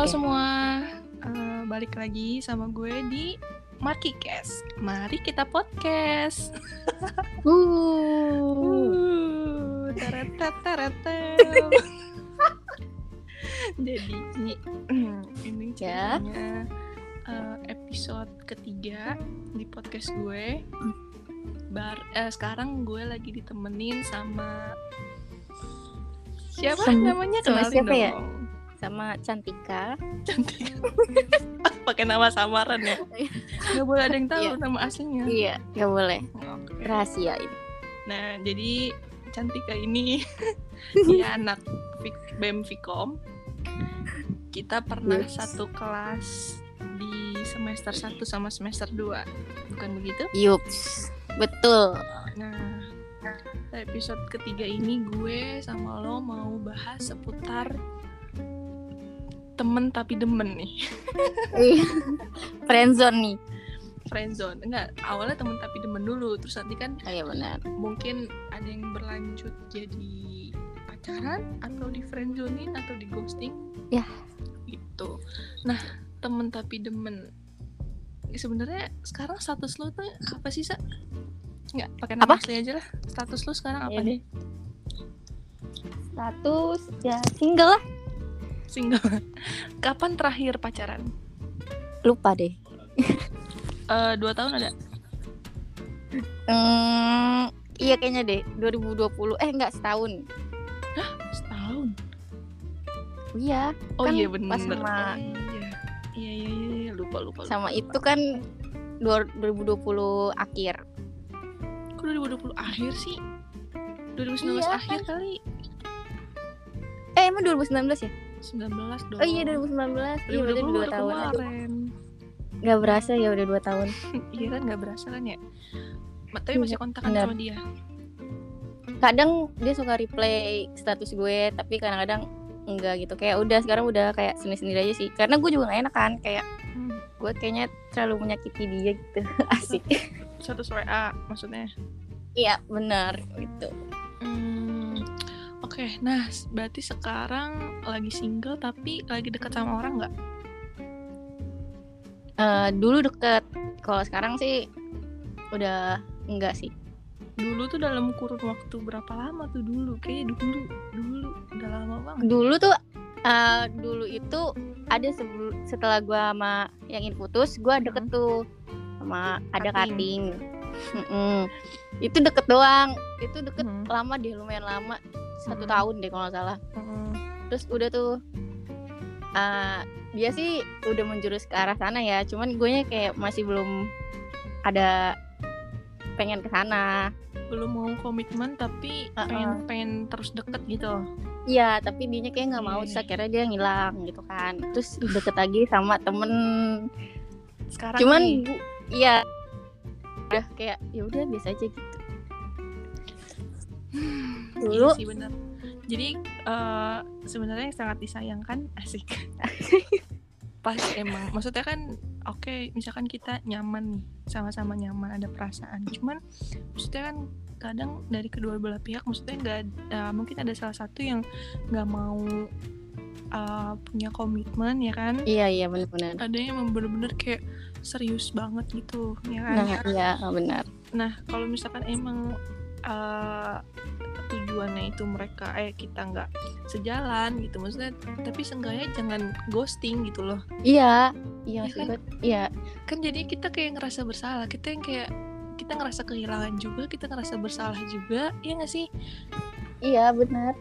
Halo Oke. semua, Eh, balik lagi sama gue di Marky Cast. Mari kita podcast. Uh. Uh. Jadi ini ini Ya. ceritanya eh, episode ketiga di podcast gue. Bar, eh, sekarang gue lagi ditemenin sama siapa Sama- namanya kenalin siapa dong. ya? Sama Cantika. cantik pakai nama samaran ya nggak boleh ada yang tahu Iya. nama aslinya Iya, nggak boleh Oke. rahasia ini. nah jadi Cantika ini dia anak BEM Vkom kita pernah Yes. satu kelas di semester 1 sama semester 2 bukan begitu Yups, betul. nah episode ketiga ini gue sama lo mau bahas seputar temen tapi demen nih Iya. Friendzone nih. friendzone enggak awalnya temen tapi demen dulu terus nanti kan Oh, iya benar. mungkin ada yang berlanjut jadi pacaran atau di friendzonein atau di ghosting Ya. itu nah temen tapi demen sebenarnya sekarang status lo tuh apa sih sa nggak pakai nama Apa? asli aja lah status lo sekarang apa Iya nih Status ya single lah. Single kapan terakhir pacaran Lupa deh. Eh, dua tahun ada Hmm, iya kayaknya deh 2020 eh enggak setahun. setahun Iya, oh Kan iya pas bener sama- Oh, iya. iya iya iya iya lupa lupa sama lupa, itu lupa. kan dua- 2020 akhir. Kok 2020 akhir sih? 2019 Iya, akhir kali. Eh emang 2019 ya? 19 dong. Oh iya 2019. Iya udah 2020 dua tahun. kemarin. Gak berasa ya udah dua tahun. iya kan nggak berasa kan ya? Ma- Tapi Iya, masih kontakan sama dia. kadang dia suka replay status gue tapi kadang-kadang enggak gitu kayak udah sekarang udah kayak sendiri-sendiri aja sih karena gue juga gak enak kan kayak Hmm. gue kayaknya terlalu menyakiti dia gitu asik Satu WA maksudnya. iya benar gitu Hmm. Oke, nah s- berarti sekarang lagi single tapi lagi dekat sama orang nggak? Eh, dulu deket kalau sekarang sih udah enggak sih Dulu tuh dalam kurun waktu berapa lama tuh dulu? Kayaknya dulu, dulu udah lama banget. dulu tuh eh, dulu itu ada sebelum setelah gue sama yang ini putus gue deket tuh sama ada Cutting. Mm-mm. itu deket doang itu deket Hmm. lama deh lumayan lama satu Hmm. tahun deh kalau nggak salah Mm-mm. terus udah tuh eh, dia sih udah menjurus ke arah sana ya cuman gue kayak masih belum ada pengen ke sana Belum mau komitmen tapi Uh-uh. pengen pengen terus deket gitu. Iya, tapi dianya kayak nggak mau, Iya. terus akhirnya dia ngilang gitu kan. Terus deket lagi sama temen. Sekarang Cuman, iya, udah kayak ya udah biasa aja gitu. Dulu, Iya sih benar. Jadi eh, sebenarnya yang sangat disayangkan asik. Pas emang maksudnya kan oke misalkan kita nyaman nih sama-sama nyaman ada perasaan. Cuman maksudnya kan kadang dari kedua belah pihak maksudnya nggak eh, mungkin ada salah satu yang nggak mau eh, punya komitmen ya kan. iya iya benar-benar. Ada yang emang bener-bener kayak serius banget gitu ya kan. Nah, iya benar. Nah, kalau misalkan emang uh, tujuannya itu mereka eh kita nggak sejalan gitu maksudnya tapi seenggaknya jangan ghosting gitu loh Iya, iya maksud kan? gue, iya, kan jadi kita kayak ngerasa bersalah kita yang kayak kita ngerasa kehilangan juga kita ngerasa bersalah juga ya nggak sih iya benar.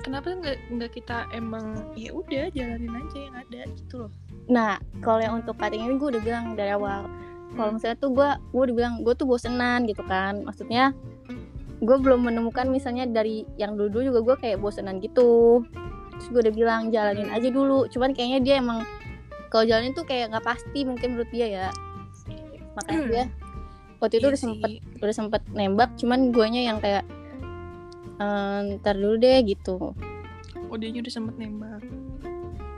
Kenapa nggak nggak kita emang ya udah jalanin aja yang ada gitu loh Nah, kalau yang untuk cutting ini gue udah bilang dari awal. Kalau Hmm. misalnya tuh gue, gue udah bilang gue tuh bosenan gitu kan. Maksudnya gue belum menemukan misalnya dari yang dulu juga gue kayak bosenan gitu. Terus gue udah bilang jalanin Hmm. aja dulu. Cuman kayaknya dia emang kalau jalanin tuh kayak nggak pasti mungkin menurut dia ya. Makanya Hmm. dia waktu itu Iya udah sempet sih. udah sempet nembak. Cuman guanya yang kayak ehm, ntar dulu deh gitu. oh dia udah sempet nembak.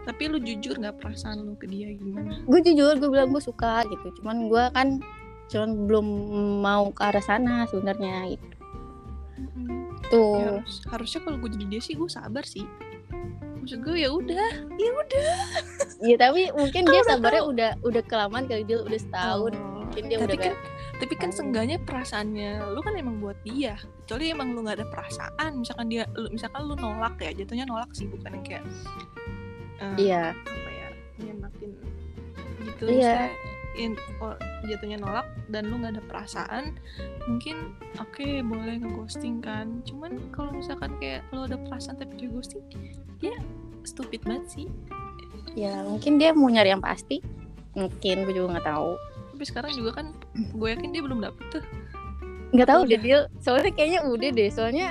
Tapi lu jujur nggak perasaan lu ke dia gimana? Gue jujur gue bilang gue suka gitu. Cuman gue kan cuman belum mau ke arah sana sebenarnya gitu. Tuh. Ya, harus, harusnya kalau gue jadi dia sih gue sabar sih. Maksud gue ya udah. Ya udah. Iya tapi mungkin dia sabarnya udah udah kelamaan kali dia udah setahun. Oh, Mungkin dia tapi udah kan kayak tapi kan tahu. seenggaknya perasaannya lu kan emang buat dia kecuali emang lu nggak ada perasaan misalkan dia lu, misalkan lu nolak ya jatuhnya nolak sih bukan yang kayak eh, Iya. apa ya nyenakin gitu Iya. in- oh, jatuhnya nolak dan lu nggak ada perasaan mungkin oke boleh ngeghosting kan cuman kalau misalkan kayak lu ada perasaan tapi dia ghosting dia stupid banget sih Ya mungkin dia mau nyari yang pasti. Mungkin gue juga nggak tahu. Tapi sekarang juga kan gue yakin dia belum dapet tuh Nggak tahu Udah. deh dia. Soalnya kayaknya udah deh. Soalnya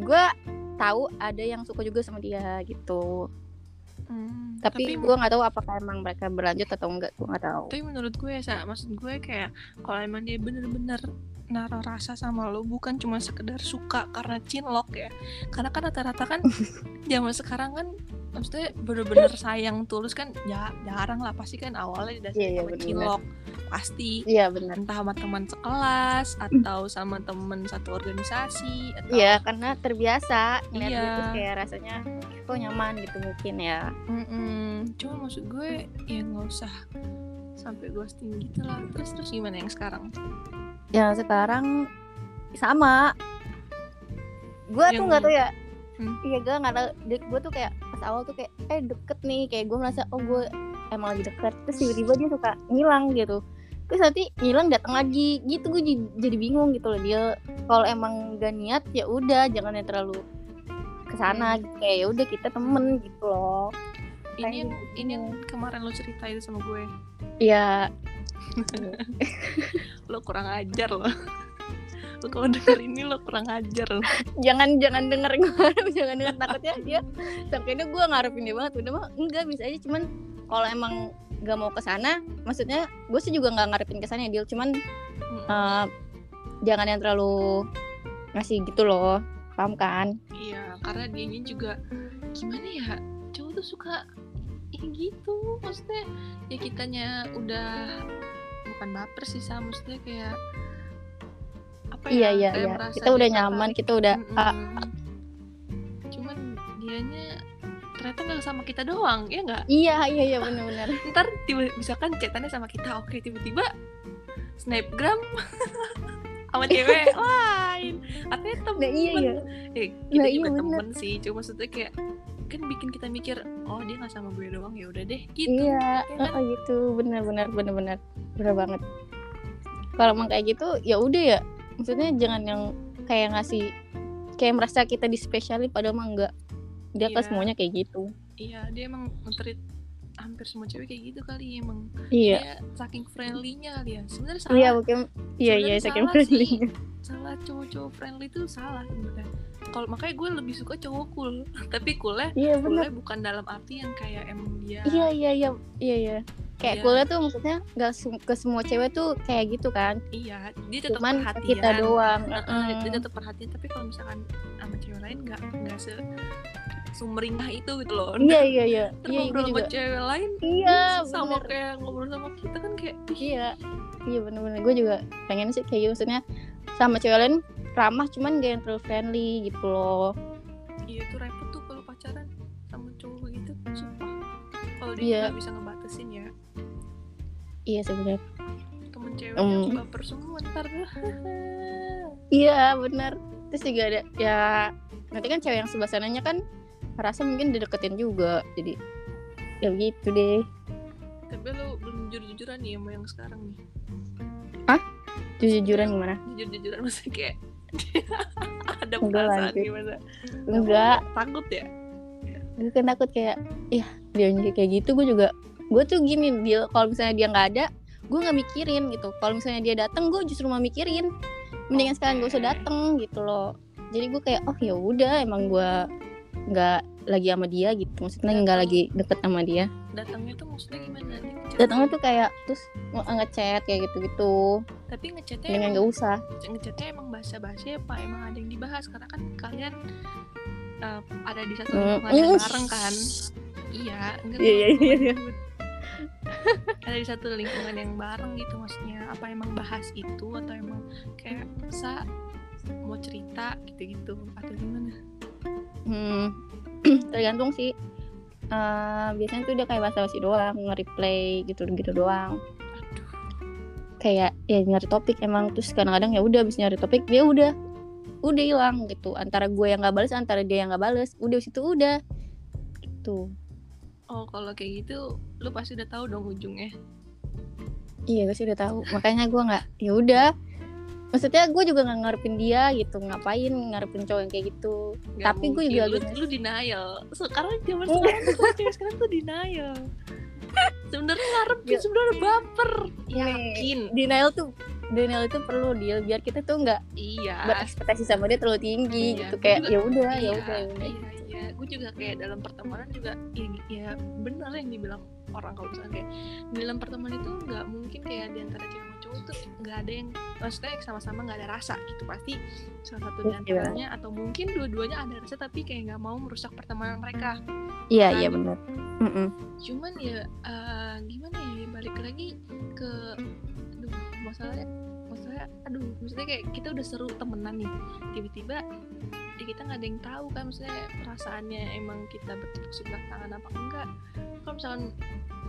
gue tahu ada yang suka juga sama dia gitu. Hmm, Tapi, gue nggak tahu apakah emang mereka berlanjut atau enggak. Gue nggak tahu. tapi menurut gue ya maksud gue kayak kalau emang dia bener-bener naruh rasa sama lo bukan cuma sekedar suka karena cinlok ya karena kan rata-rata kan zaman sekarang kan maksudnya bener-bener sayang tulus kan ya jarang lah pasti kan awalnya iya, sama bener-bener. cinlok pasti Iya benar. entah sama teman sekelas atau sama temen satu organisasi atau Iya karena terbiasa ngeliat Iya. dia terus kayak rasanya kok nyaman gitu mungkin ya. Mm-mm. cuma maksud gue ya nggak usah sampai ghosting gitu lah terus terus gimana yang sekarang Yang sekarang sama. Gue tuh nggak tahu ya. Hmm. Iya gue nggak tahu. Gue tuh kayak pas awal tuh kayak eh deket nih kayak gue merasa oh gue emang lagi deket terus tiba-tiba dia suka ngilang gitu. Terus nanti ngilang datang lagi gitu gue jadi, bingung gitu loh dia kalau emang gak niat ya udah jangan yang terlalu ke sana gitu. kayak ya udah kita temen gitu loh. ini yang gitu. ini yang kemarin lo cerita itu sama gue Iya lo kurang ajar lo lo kalau denger ini lo kurang ajar lo jangan jangan denger gue jangan denger. Takutnya dia ini gue ngarepin dia banget. Udah mah enggak bisa aja. Cuman kalau emang gak mau ke sana maksudnya gue sih juga nggak ngarepin ke sana ya, deal cuman eh, jangan yang terlalu ngasih gitu loh. Paham kan? Iya karena dianya juga gimana ya? Cowok tuh suka ya gitu maksudnya ya kitanya udah bukan baper sih sama maksudnya kayak apa ya iya iya. iya kita udah nyaman kita udah ah, Mm-mm. cuman dianya ternyata nggak sama kita doang ya nggak? Iya iya iya benar-benar ntar tiba misalkan cetannya sama kita oke tiba-tiba snapgram sama cewek lain. Artinya temen. Nah, iya, iya. Eh, kita Nah, iya, juga bener. temen sih cuma maksudnya kayak kan bikin kita mikir oh dia nggak sama gue doang ya udah deh gitu. Iya ya kan? ah, gitu benar-benar benar-benar benar banget. Kalau emang kayak gitu ya udah ya maksudnya jangan yang kayak ngasih kayak merasa kita dispesialin padahal mah enggak. Dia Iya. kan semuanya kayak gitu. Iya dia emang nge hampir semua cewek kayak gitu kali emang. Iya. Dia saking friendly-nya kali ya. Sebenarnya salah. iya mungkin iya iya saking salah sih. friendly salah cowok-cowok friendly itu salah sebenarnya. Kalau makanya gue lebih suka cowok cool. Tapi coolnya iya benar coolnya bukan dalam arti yang kayak emang dia iya iya iya. Iya iya kayak Iya. kuliah tuh maksudnya nggak ke semua cewek tuh kayak gitu kan? Iya dia tetap cuman perhatian. kita doang Heeh, Heeh. dia tetap perhatian tapi kalau misalkan sama cewek lain nggak nggak se sumringah itu gitu loh. Iya iya iya. iya gue ngobrol sama cewek lain iya sama bener. kayak ngobrol sama kita kan kayak ih, iya iya bener-bener gue juga pengen sih kayak gitu maksudnya sama cewek lain ramah cuman gak yang terlalu friendly gitu loh. Iya itu repot tuh kalau pacaran sama cowok begitu sumpah. Kalau dia Iya. nggak bisa ngebatasin ya iya sebenarnya temen ceweknya Hmm. baper semua ntar tuh iya bener. Terus juga ada ya nanti kan cewek yang sebelah sananya kan rasa mungkin dideketin juga. Jadi ya begitu deh. Tapi lu belum jujur-jujuran nih sama yang sekarang nih. Jujur-jujuran gimana? Jujur-jujuran maksudnya kayak ada perasaan gimana? Enggak. Takut ya? Gue kan takut kayak ya dia kayak gitu. Gue juga gue tuh gini dia kalau misalnya dia nggak ada gue nggak mikirin gitu. Kalau misalnya dia datang gue justru mau mikirin. Mendingan sekarang gak usah dateng gitu loh. Jadi gue kayak oh ya udah emang gue nggak lagi sama dia gitu. Maksudnya nggak lagi deket sama dia. Datangnya tuh maksudnya gimana? Datangnya tuh kayak terus ngechat kayak gitu gitu tapi ngechatnya emang, gak usah. Ngechatnya emang bahasa bahasa apa? Emang ada yang dibahas? Karena kan kalian eh, ada di satu Mm, lingkungan mm. bareng kan? Iya enggak Iya, iya, iya. Ada di satu lingkungan yang bareng gitu maksudnya apa emang bahas itu atau emang kayak sa mau cerita gitu-gitu. Atau gimana? Hmm, tergantung sih. Eh, biasanya tuh dia kayak basa-basi doang nge-replay gitu gitu doang. Aduh. kayak ya nyari topik emang terus kadang-kadang ya udah abis nyari topik dia udah udah hilang gitu. Antara gue yang nggak bales antara dia yang nggak bales udah situ udah. Gitu Oh kalau kayak gitu lu pasti udah tahu dong ujungnya. iya gue sih udah tahu makanya gue nggak ya udah maksudnya gue juga nggak ngarepin dia gitu ngapain ngarepin cowok yang kayak gitu Nggak Tapi gue juga lu, lu denial. Sekarang zaman Enggak. sekarang tuh cewek sekarang tuh denial. Sebenarnya ngarepin Ya. sebenarnya baper. Yakin. denial tuh denial itu perlu dia biar kita tuh nggak Iya. berekspektasi sama dia terlalu tinggi Iya, gitu kayak ya udah ya iya, udah ya udah. iya, iya. Gue juga kayak dalam pertemanan juga ya, ya benar yang dibilang orang kalau misalnya kayak di dalam pertemanan itu nggak mungkin kayak di antara cewek sama cowok tuh nggak ada yang maksudnya sama-sama nggak ada rasa gitu pasti salah satu di Iya. antaranya atau mungkin dua-duanya ada rasa tapi kayak nggak mau merusak pertemanan mereka iya Kan? iya benar Mm-mm. cuman ya eh, gimana ya balik lagi ke aduh masalahnya masalahnya aduh maksudnya kayak kita udah seru temenan nih tiba-tiba ya kita nggak ada yang tahu kan maksudnya perasaannya emang kita bertepuk sebelah tangan apa enggak. Kalau misalkan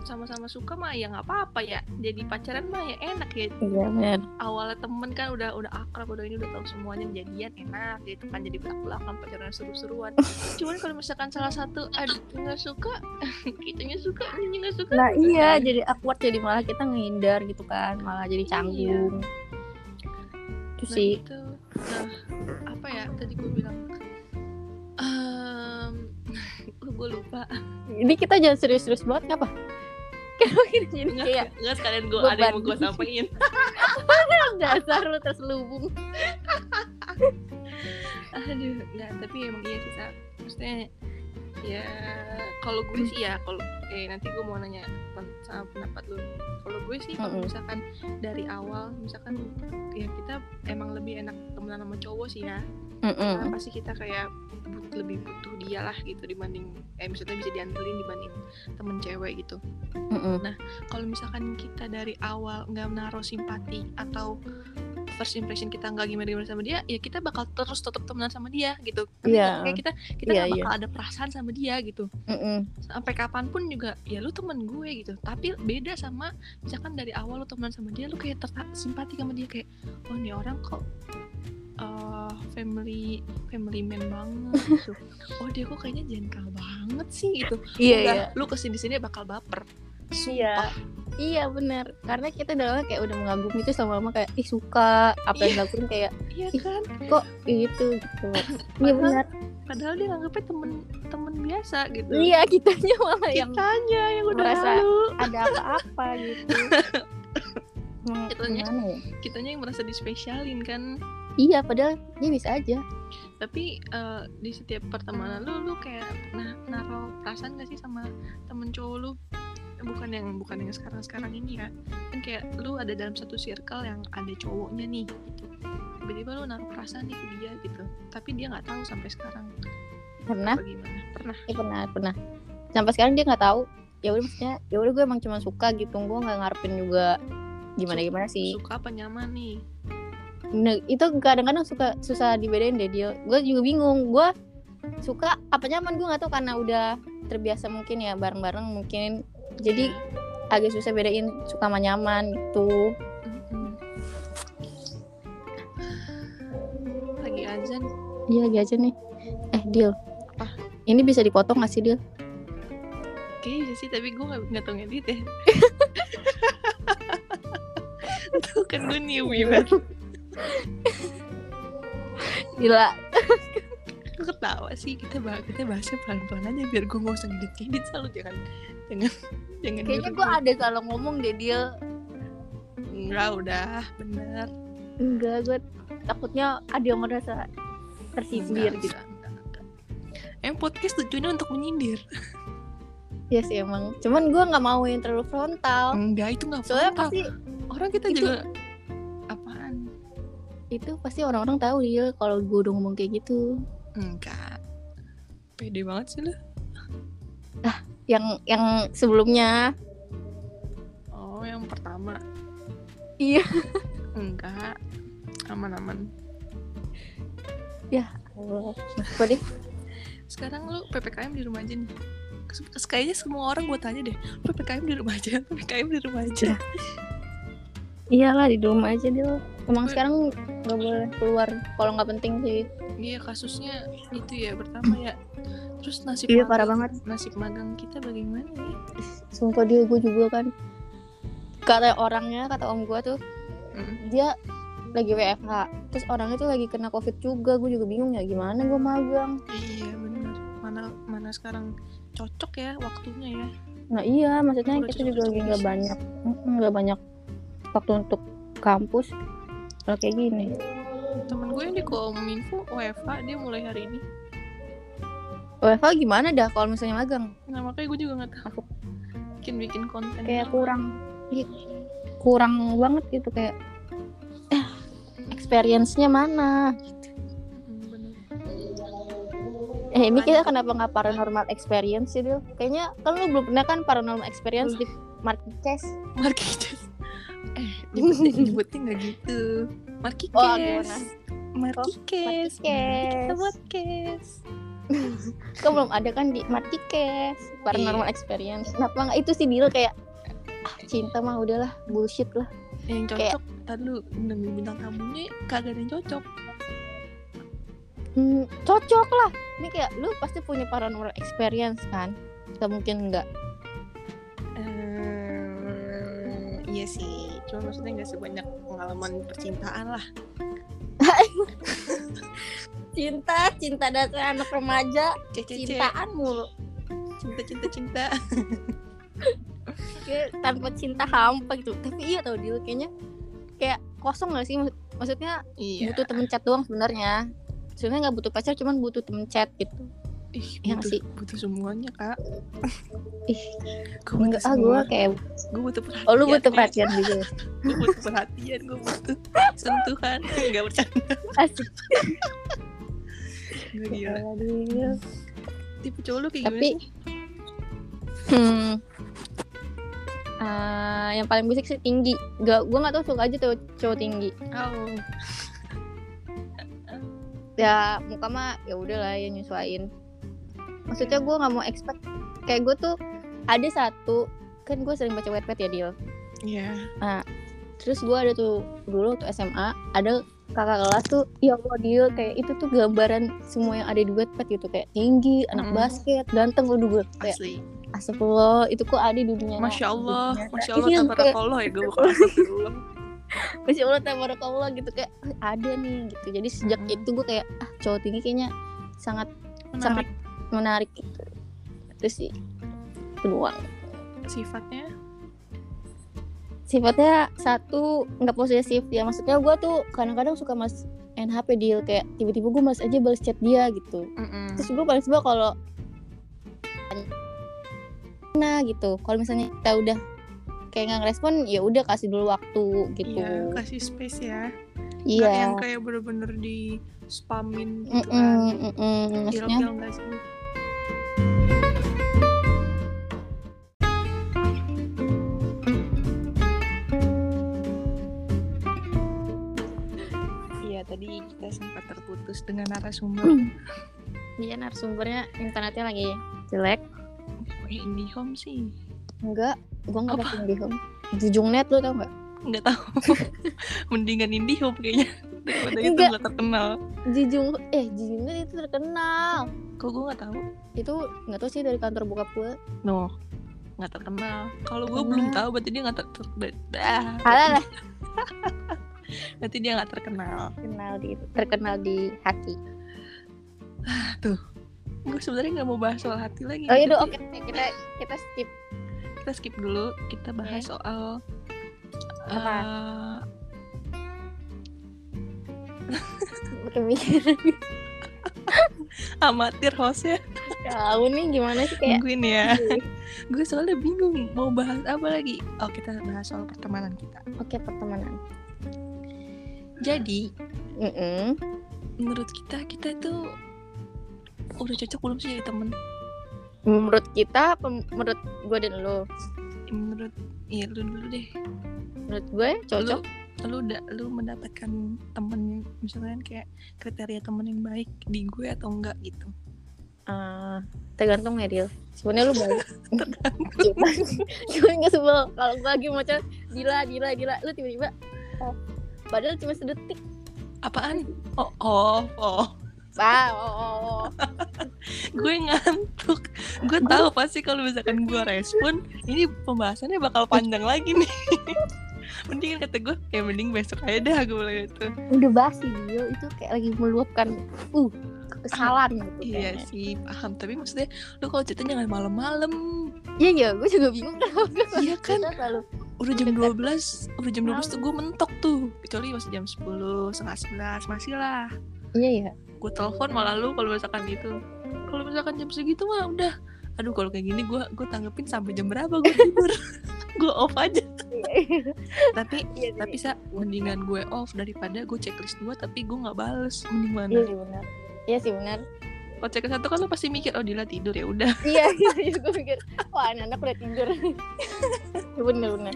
sama-sama suka mah ya nggak apa-apa ya jadi pacaran mah ya enak ya. Iya awalnya temen kan udah udah akrab udah ini udah tahu semuanya jadian enak gitu kan jadi belak belakan pacaran seru-seruan. Cuman kalau misalkan salah satu ada nggak suka kitanya suka ini nggak suka. Nah gitu iya kan. jadi awkward jadi malah kita ngehindar gitu kan malah jadi Iya. canggung. Itu nah, sih. itu nah apa ya tadi gue bilang Ehm, gue lupa. Ini kita jangan serius-serius banget ngapa? Kenapa kita jadi nggak kayak nggak sekalian gue ada yang mau gue sampaikan. Dasar lu terselubung? Aduh nggak tapi emang iya sih Sa. maksudnya ya kalau gue sih ya kalau eh nanti gue mau nanya sama pendapat lu kalau gue sih kalau misalkan dari awal misalkan ya kita emang lebih enak temenan sama cowok sih ya karena pasti kita kayak but- lebih butuh dia lah gitu dibanding eh misalnya bisa diandelin dibanding temen cewek gitu Mm-mm. kalau misalkan kita dari awal nggak menaruh simpati atau first impression kita nggak gimana gimana sama dia ya kita bakal terus tetap temenan sama dia gitu Iya. nggak? kayak kita kita Iya, nggak iya. bakal ada perasaan sama dia gitu. Mm-mm. sampai kapan pun juga ya lu temen gue gitu. Tapi beda sama misalkan dari awal lu temenan sama dia lu kayak simpati sama dia kayak oh ini orang kok eh, family family man banget gitu. Oh dia kok kayaknya gentle banget sih gitu. Iya Udah, iya. lu ke sini sini bakal baper. Iya. Iya bener. Karena kita dalamnya kayak udah mengagumi itu sama mama kayak Ih suka Apa yang Iya. dilakuin kayak iya kan? Kok gitu gitu. Iya benar padahal dia nganggepnya temen temen biasa gitu. Iya kitanya malah yang kitanya yang udah merasa lalu. ada apa-apa gitu. Hmm, Kitanya- ya? kitanya yang merasa dispesialin kan. Iya padahal dia bisa aja. Tapi eh, di setiap pertemanan lu lu kayak pernah naruh perasaan gak sih sama temen cowok lu? Bukan yang bukan yang sekarang sekarang ini ya. Kan kayak lu ada dalam satu circle yang ada cowoknya nih gitu tiba-tiba lu naruh perasaan nih ke dia gitu. Tapi dia nggak tahu sampai sekarang. Pernah? Gimana? Pernah. Iya pernah pernah. Sampai sekarang dia nggak tahu. Ya udah maksudnya ya udah gue emang cuma suka gitu. Gue nggak ngarepin juga gimana gimana sih. Suka apa nyaman nih? Nah, itu kadang-kadang suka susah dibedain deh dia. Gue juga bingung. Gue suka apa nyaman? Gue nggak tahu karena udah terbiasa mungkin ya bareng-bareng mungkin. Jadi agak susah bedain suka sama nyaman gitu. Lagi azan Iya lagi aja nih. Eh deal. Apa? Ini bisa dipotong gak sih deal? Kayaknya sih, tapi gue gak, nggak tau ngedit ya Tuh kan gue newbie banget Gila. Gue ketawa sih, kita bahas, kita bahasnya pelan-pelan aja Biar gue gak usah ngedit-ngedit selalu Jangan, jangan, jangan Kayaknya gue ada salah ngomong deh deal. Enggak, udah, bener Enggak gue takutnya ada yang merasa tersindir gitu. Em podcast tujuannya untuk menyindir Iya sih emang. Cuman gue nggak mau yang terlalu frontal. Enggak, itu gak Soalnya frontal pasti Orang kita itu- juga Apaan? itu pasti orang-orang tahu deal kalau gue udah ngomong kayak gitu. Enggak Pede banget sih lu Yang yang sebelumnya Oh, yang pertama Iya. Enggak Aman-aman. Allah. Apa deh? Sekarang lu PPKM di rumah aja nih. Kayaknya semua orang gue tanya deh ppkm di rumah aja ppkm di rumah aja. Iyalah di rumah aja dia. Emang sekarang nggak boleh keluar kalau nggak penting sih. Iya kasusnya itu ya pertama ya. Terus nasib Iya, parah magang- nasib magang kita bagaimana ya? Sumpah dia gue juga kan. Kata orangnya kata om gue tuh Mm. dia lagi WFH terus orangnya tuh lagi kena covid juga. Gue juga bingung ya gimana gue magang? Iya bener. Mana mana sekarang cocok ya waktunya ya. Nah iya maksudnya Udah kita juga lagi nggak banyak nggak banyak waktu untuk kampus. Kalau kayak gini. Temen gue yang di kominfo WFH dia mulai hari ini. WFH gimana dah kalau misalnya magang? Nah makanya gue juga nggak tahu. Bikin bikin konten kayak kurang iya, kurang banget gitu kayak experience-nya mana? Bener. eh ini kita kenapa nggak paranormal experience sih Dil? kayaknya kan lu belum pernah kan paranormal experience di Marquez Marquez eh nyebutnya nyebutnya nggak gitu? Marquez Oh, gimana? Marquez Marquez. kan belum ada kan di Marquez paranormal experience. Kenapa nggak? Itu sih Dil kayak ah, cinta mah udahlah bullshit lah. Yang Kayak- cocok tadi lu undang bintang tamunya kagak ada yang cocok. Hmm, cocok lah. Ini kayak lu pasti punya paranormal experience kan? Gak mungkin enggak? Eh, iya sih. Cuma maksudnya nggak sebanyak pengalaman percintaan lah. Cinta cinta dasar anak remaja cece cintaan mulu. Cinta cinta cinta. Kayak tanpa cinta hampa gitu. Tapi iya tau dia kayaknya kayak kosong gak sih? Maksud- maksudnya iya. butuh temen chat doang sebenarnya. Sebenarnya nggak butuh pacar cuman butuh temen chat gitu. Ih butuh, sih? butuh semuanya kak. Ih gue enggak ah gue kayak gue butuh perhatian oh lu butuh perhatian juga ya? gue butuh perhatian gue butuh sentuhan. Nggak bercanda. Asik. Gue gila. Tipe cowok lu kayak Tapi- gimana hmm Ah, yang paling basic sih tinggi. Gak gue nggak tahu suka aja tuh cowok tinggi. Oh. Ya muka mah ya udahlah ya nyesuain maksudnya gue nggak mau expect kayak gue tuh ada satu kan gue sering baca wetpad ya Dil? Iya. Terus gue ada tuh dulu tuh SMA ada kakak kelas tuh ya Allah Dil kayak itu tuh gambaran semua yang ada di wetpad gitu. Kayak tinggi anak Mm. basket ganteng. Udah gue kayak asli astagfirullah itu kok ada di dunia masya Allah dunia masya Allah Iya, kayak, tabarakallah ya gue bukan astagfirullah. Masya Allah tabarakallah gitu kayak "Ah, ada nih gitu. Jadi sejak Mm-mm. itu gue kayak ah cowok tinggi kayaknya sangat sangat menarik menarik gitu. Terus sih kedua. Sifatnya? Sifatnya satu nggak posesif ya. Maksudnya gue tuh kadang-kadang suka mas NHP deal kayak tiba-tiba gue mas aja balas chat dia gitu. Mm-mm. terus gue paling sebel kalau nah gitu. Kalau misalnya kita udah kayak nggak ngerespon ya udah kasih dulu waktu gitu. Iya kasih space ya. Iya. yang kayak bener-bener di spamin gitu Mm-mm, kan. mm-mm. maksudnya? Ilfil nggak sih? Iya tadi kita sempat terputus dengan narasumber. Iya narasumbernya internetnya lagi jelek oh, IndiHome sih. Enggak gue nggak Apa? pakai IndiHome. Jujung net lu tau nggak? Nggak tahu. Mendingan IndiHome kayaknya. Daripada itu Enggak. nggak terkenal. Jujung eh Jujung net itu terkenal. Kok gue nggak tahu? Itu nggak tahu sih dari kantor bokap gue no nggak terkenal. Kalau gue Terkenal. belum tahu berarti dia nggak ter, ter- ber- ah, Alah lah. Berarti dia nggak terkenal. Terkenal di terkenal di hati gue sebenarnya nggak mau bahas soal hati lagi. Oh iya oke kita kita skip. kita skip dulu. Kita bahas Oke. soal Apa? eh, kepikiran. Amatir hostnya. Tahu nih gimana sih kayak tungguin ya. Gue soalnya bingung mau bahas apa lagi. Oh kita bahas soal pertemanan kita. Oke pertemanan. Jadi Mm-mm. menurut kita kita itu udah cocok belum sih jadi temen? Menurut kita menurut gue dan lo Ya, menurut iya lu dulu deh. Menurut gue cocok. Lu lu udah lu mendapatkan temen misalnya kayak kriteria temen yang baik di gue atau enggak gitu? Eh, tergantung ya Dil. Sebenarnya lu baik. Cuman cuman gak sebel. Kalau gue lagi macam Dila Dila Dila lu tiba-tiba oh, padahal cuma sedetik. Apaan? Oh oh oh ah oh, oh, oh. gue ngantuk. Gue tahu pasti kalau misalkan gue respon ini pembahasannya bakal panjang lagi nih. Mending kata gue ya mending besok aja dah gue bilang gitu. Udah basi Dil itu kayak lagi meluapkan uh kesalahan gitu iya kayaknya. sih paham tapi maksudnya lu kalau cerita jangan malam-malam. Iya iya. Gue juga bingung. Kenapa iya kan? Selalu udah jam Dekat. 12 udah jam 12 tuh gue mentok tuh. Kecuali masih jam 10 setengah 11 masih lah. Iya iya gue telepon malah lu kalau misalkan gitu. Kalau misalkan jam segitu mah udah. Aduh kalau kayak gini gue gue tanggepin sampai jam berapa gue tidur? Gue off aja. Tapi iya tapi sa mendingan gue off daripada gue checklist dua tapi gue nggak bales. Mending mana? Iya sih benar. Iya sih benar. Kalau checklist satu kan lo pasti mikir oh Dila tidur ya udah. Iya iya iya gue pikir wah anak-anak udah tidur. Iya, bener bener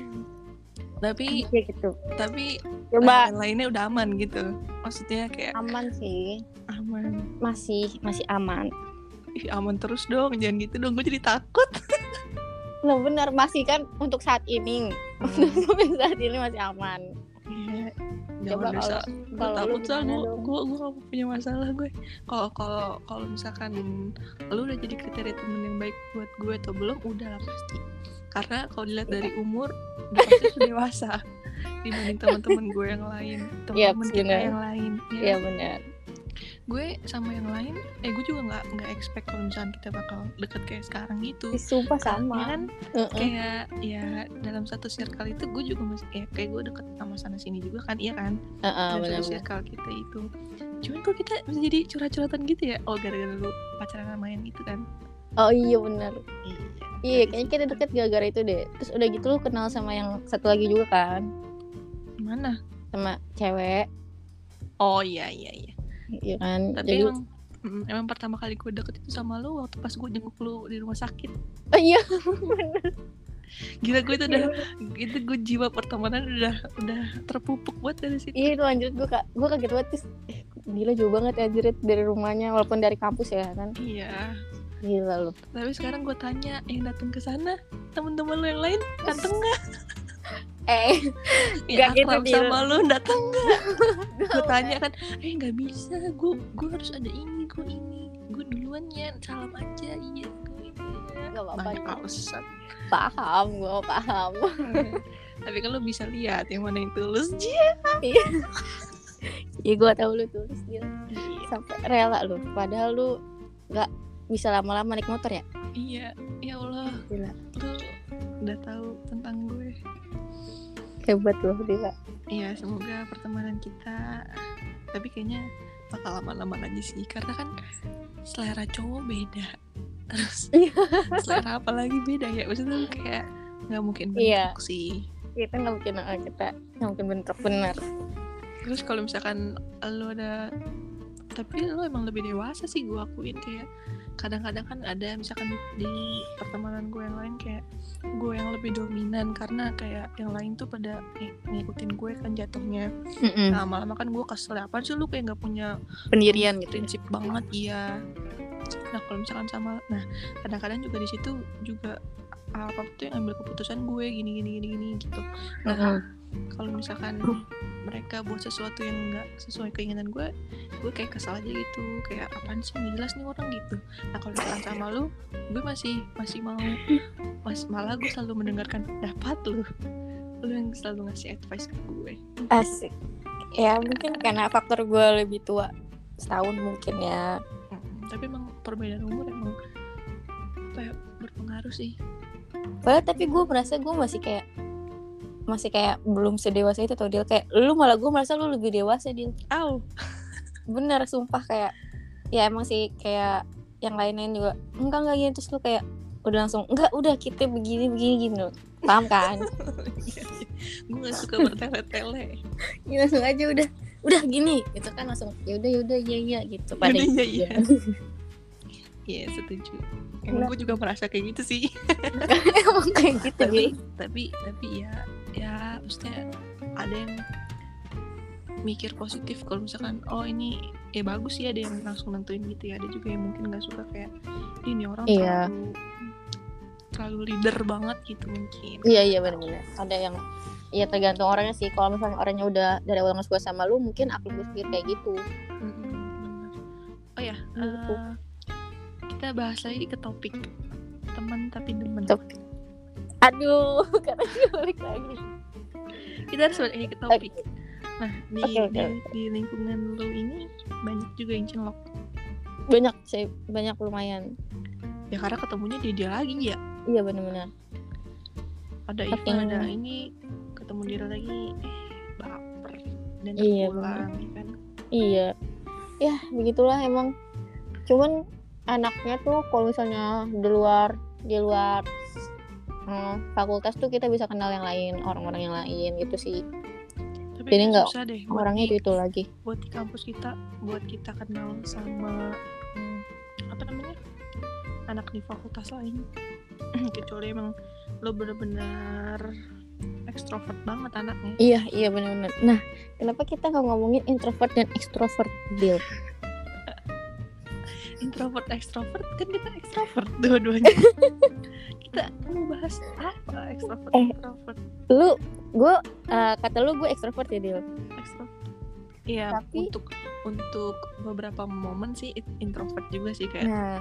tapi iya gitu. tapi coba. yang lainnya udah aman gitu. Maksudnya kayak aman sih. Aman. Masih masih aman. Ih, aman terus dong. Jangan gitu dong. Gue jadi takut. Nah benar. Masih kan untuk saat ini. Untuk sampai saat ini masih aman. Iya. Coba Jangan deh, Sa. kalau- takut sah gue gue gue gak punya masalah gue. Kalau kalau kalau misalkan lu udah jadi kriteria temen yang baik buat gue atau belum udah lah pasti. Karena kalau dilihat dari umur udah pasti sudah dewasa dibanding teman-teman gue yang lain teman-teman kita benar. yang lain ya. iya benar. Gue sama yang lain eh gue juga nggak nggak expect kalau misalkan kita bakal deket kayak sekarang gitu. Ih, sumpah sama. Kan Heeh. kayak ya dalam satu circle itu gue juga masih kayak kayak gue deket sama sana sini juga kan iya kan? Heeh, dalam benar satu benar circle kita itu. Cuman kok kita bisa jadi curhat-curhatan gitu ya? Oh gara-gara lu pacaran sama yang itu kan? Oh iya benar. Iya iya kayaknya kita deket gara-gara itu deh. Terus udah gitu lu kenal sama yang satu lagi juga kan? Mana? Sama cewek. Oh iya iya iya. Iya kan? Tapi Jadi- emang mm, emang pertama kali gue deket itu sama lu waktu pas gue jenguk lu di rumah sakit. Oh iya. Gila gue itu udah itu gue jiwa pertemanan udah udah terpupuk buat dari situ. Iya itu lanjut. Gue kak gue kaget banget terus eh, gila jauh banget ya anjir dari rumahnya walaupun dari kampus ya kan? Iya gila lu. Tapi sekarang gue tanya yang datang ke sana temen-temen lu yang lain datang nggak? Eh. Yang Nggak gitu, sama lu datang nggak? Gue tanya kan eh nggak bisa gue gue harus ada ini gue ini gue duluan ya salam aja iya gue ini Nggak apa-apa, banyak Dil. alasan. Paham gue paham. Tapi kan lu bisa lihat yang mana yang tulus. Ji. iya gue tahu lu tulis dia sampai rela lu padahal lu nggak bisa lama-lama naik motor ya? Iya ya Allah. Gila. Lu udah tahu tentang gue. Hebat loh dia Iya, semoga pertemanan kita tapi kayaknya bakal lama-lama aja sih karena kan selera cowok beda. Terus Iya. selera apa lagi beda ya? Maksudnya kayak nggak mungkin Iya. bentrok sih. Kita nggak mungkin ah, kita nggak mungkin bentrok bener terus kalau misalkan lo ada tapi lo emang lebih dewasa sih gue akuin kayak kadang-kadang kan ada misalkan di, di pertemanan gue yang lain kayak gue yang lebih dominan karena kayak yang lain tuh pada ng- ngikutin gue kan jatuhnya Mm-mm. nah lama-lama kan gue kesel apa sih lu kayak nggak punya pendirian gitu ya. prinsip banget iya nah kalau misalkan sama nah kadang-kadang juga di situ juga apa tuh yang ambil keputusan gue gini gini gini gini gitu nah Mm-mm. Kalau misalkan mereka buat sesuatu yang nggak sesuai keinginan gue gue kayak kesal aja gitu. Kayak apaan sih? Nggak jelas nih orang gitu. Nah kalau misalkan sama lu gue masih masih mau mas malah gue selalu mendengarkan pendapat lu. Lu yang selalu ngasih advice ke gue. Asik. Ya mungkin karena faktor gue lebih tua setahun mungkin ya. Tapi emang perbedaan umur emang apa ya berpengaruh sih. Padahal tapi gue merasa gue masih kayak masih kayak belum sedewasa itu tau dia kayak lu malah gue merasa lu lebih dewasa dia Au. bener sumpah kayak ya emang sih kayak yang lain-lain juga. Enggak enggak gini terus lu kayak udah langsung enggak udah kita begini begini gini loh paham kan? Gue gak suka bertele-tele. Ya, langsung aja udah udah gini. Gitu kan langsung ya udah ya udah iya iya gitu. Pada iya, gitu. iya. Setuju. Emang gue juga merasa kayak gitu sih. Emang kayak gitu tapi, tapi tapi ya ya maksudnya ada yang mikir positif kalau misalkan oh ini ya bagus ya ada yang langsung nentuin gitu ya ada juga yang mungkin nggak suka kayak "Ih, ini orang Iya. terlalu terlalu leader banget gitu mungkin iya iya benar-benar ada yang Iya tergantung orangnya sih. Kalau misalnya orangnya udah dari awal nggak suka sama lu, mungkin aku berpikir kayak gitu. Mm-mm, bener. oh ya eh, kita bahas lagi ke topik teman tapi demen Top- Aduh, karena balik lagi. kita harus balik lagi ke topik nah di, Oke, oke. di di lingkungan lu ini banyak juga yang cinlok Banyak sih, banyak lumayan. ya karena ketemunya dia dia lagi ya Iya benar-benar. ada Saking- ada ini ketemu dia lagi eh baper dan Iya, pulang ya kan Iya. Ya, begitulah emang. Cuman anaknya tuh kalau misalnya di luar di luar hmm, fakultas tuh kita bisa kenal yang lain, orang-orang yang lain gitu sih. tapi Jadi nggak Orangnya itu itu lagi. buat di kampus kita buat kita kenal sama hmm, apa namanya anak di fakultas lain kecuali emang lo bener-bener ekstrovert banget anaknya Iya, iya benar-benar. Nah, kenapa kita nggak ngomongin introvert dan extrovert, Bill? Introvert ekstrovert kan kita ekstrovert dua-duanya kita mau bahas apa ekstrovert Eh. introvert Lu, gue kata lu gue extrovert ya, Bill. ekstrovert iya Tapi- untuk untuk beberapa momen sih introvert juga sih kayak Nah,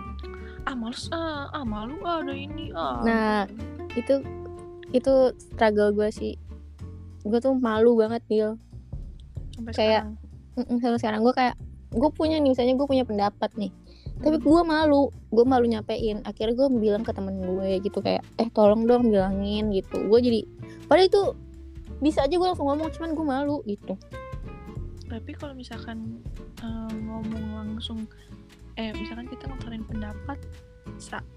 ah males ah, ah malu ah ada ini ah Nah, itu itu struggle gue sih. Gue tuh malu banget, Bill. sampai kayak- sekarang sampai sekarang gue kayak gue punya nih misalnya gue punya pendapat nih tapi gue malu gue malu nyampein. Akhirnya gue bilang ke temen gue gitu kayak eh tolong dong bilangin gitu. Gue jadi padahal itu bisa aja gue langsung ngomong cuman gue malu gitu. Tapi kalau misalkan eh, ngomong langsung eh misalkan kita ngutarin pendapat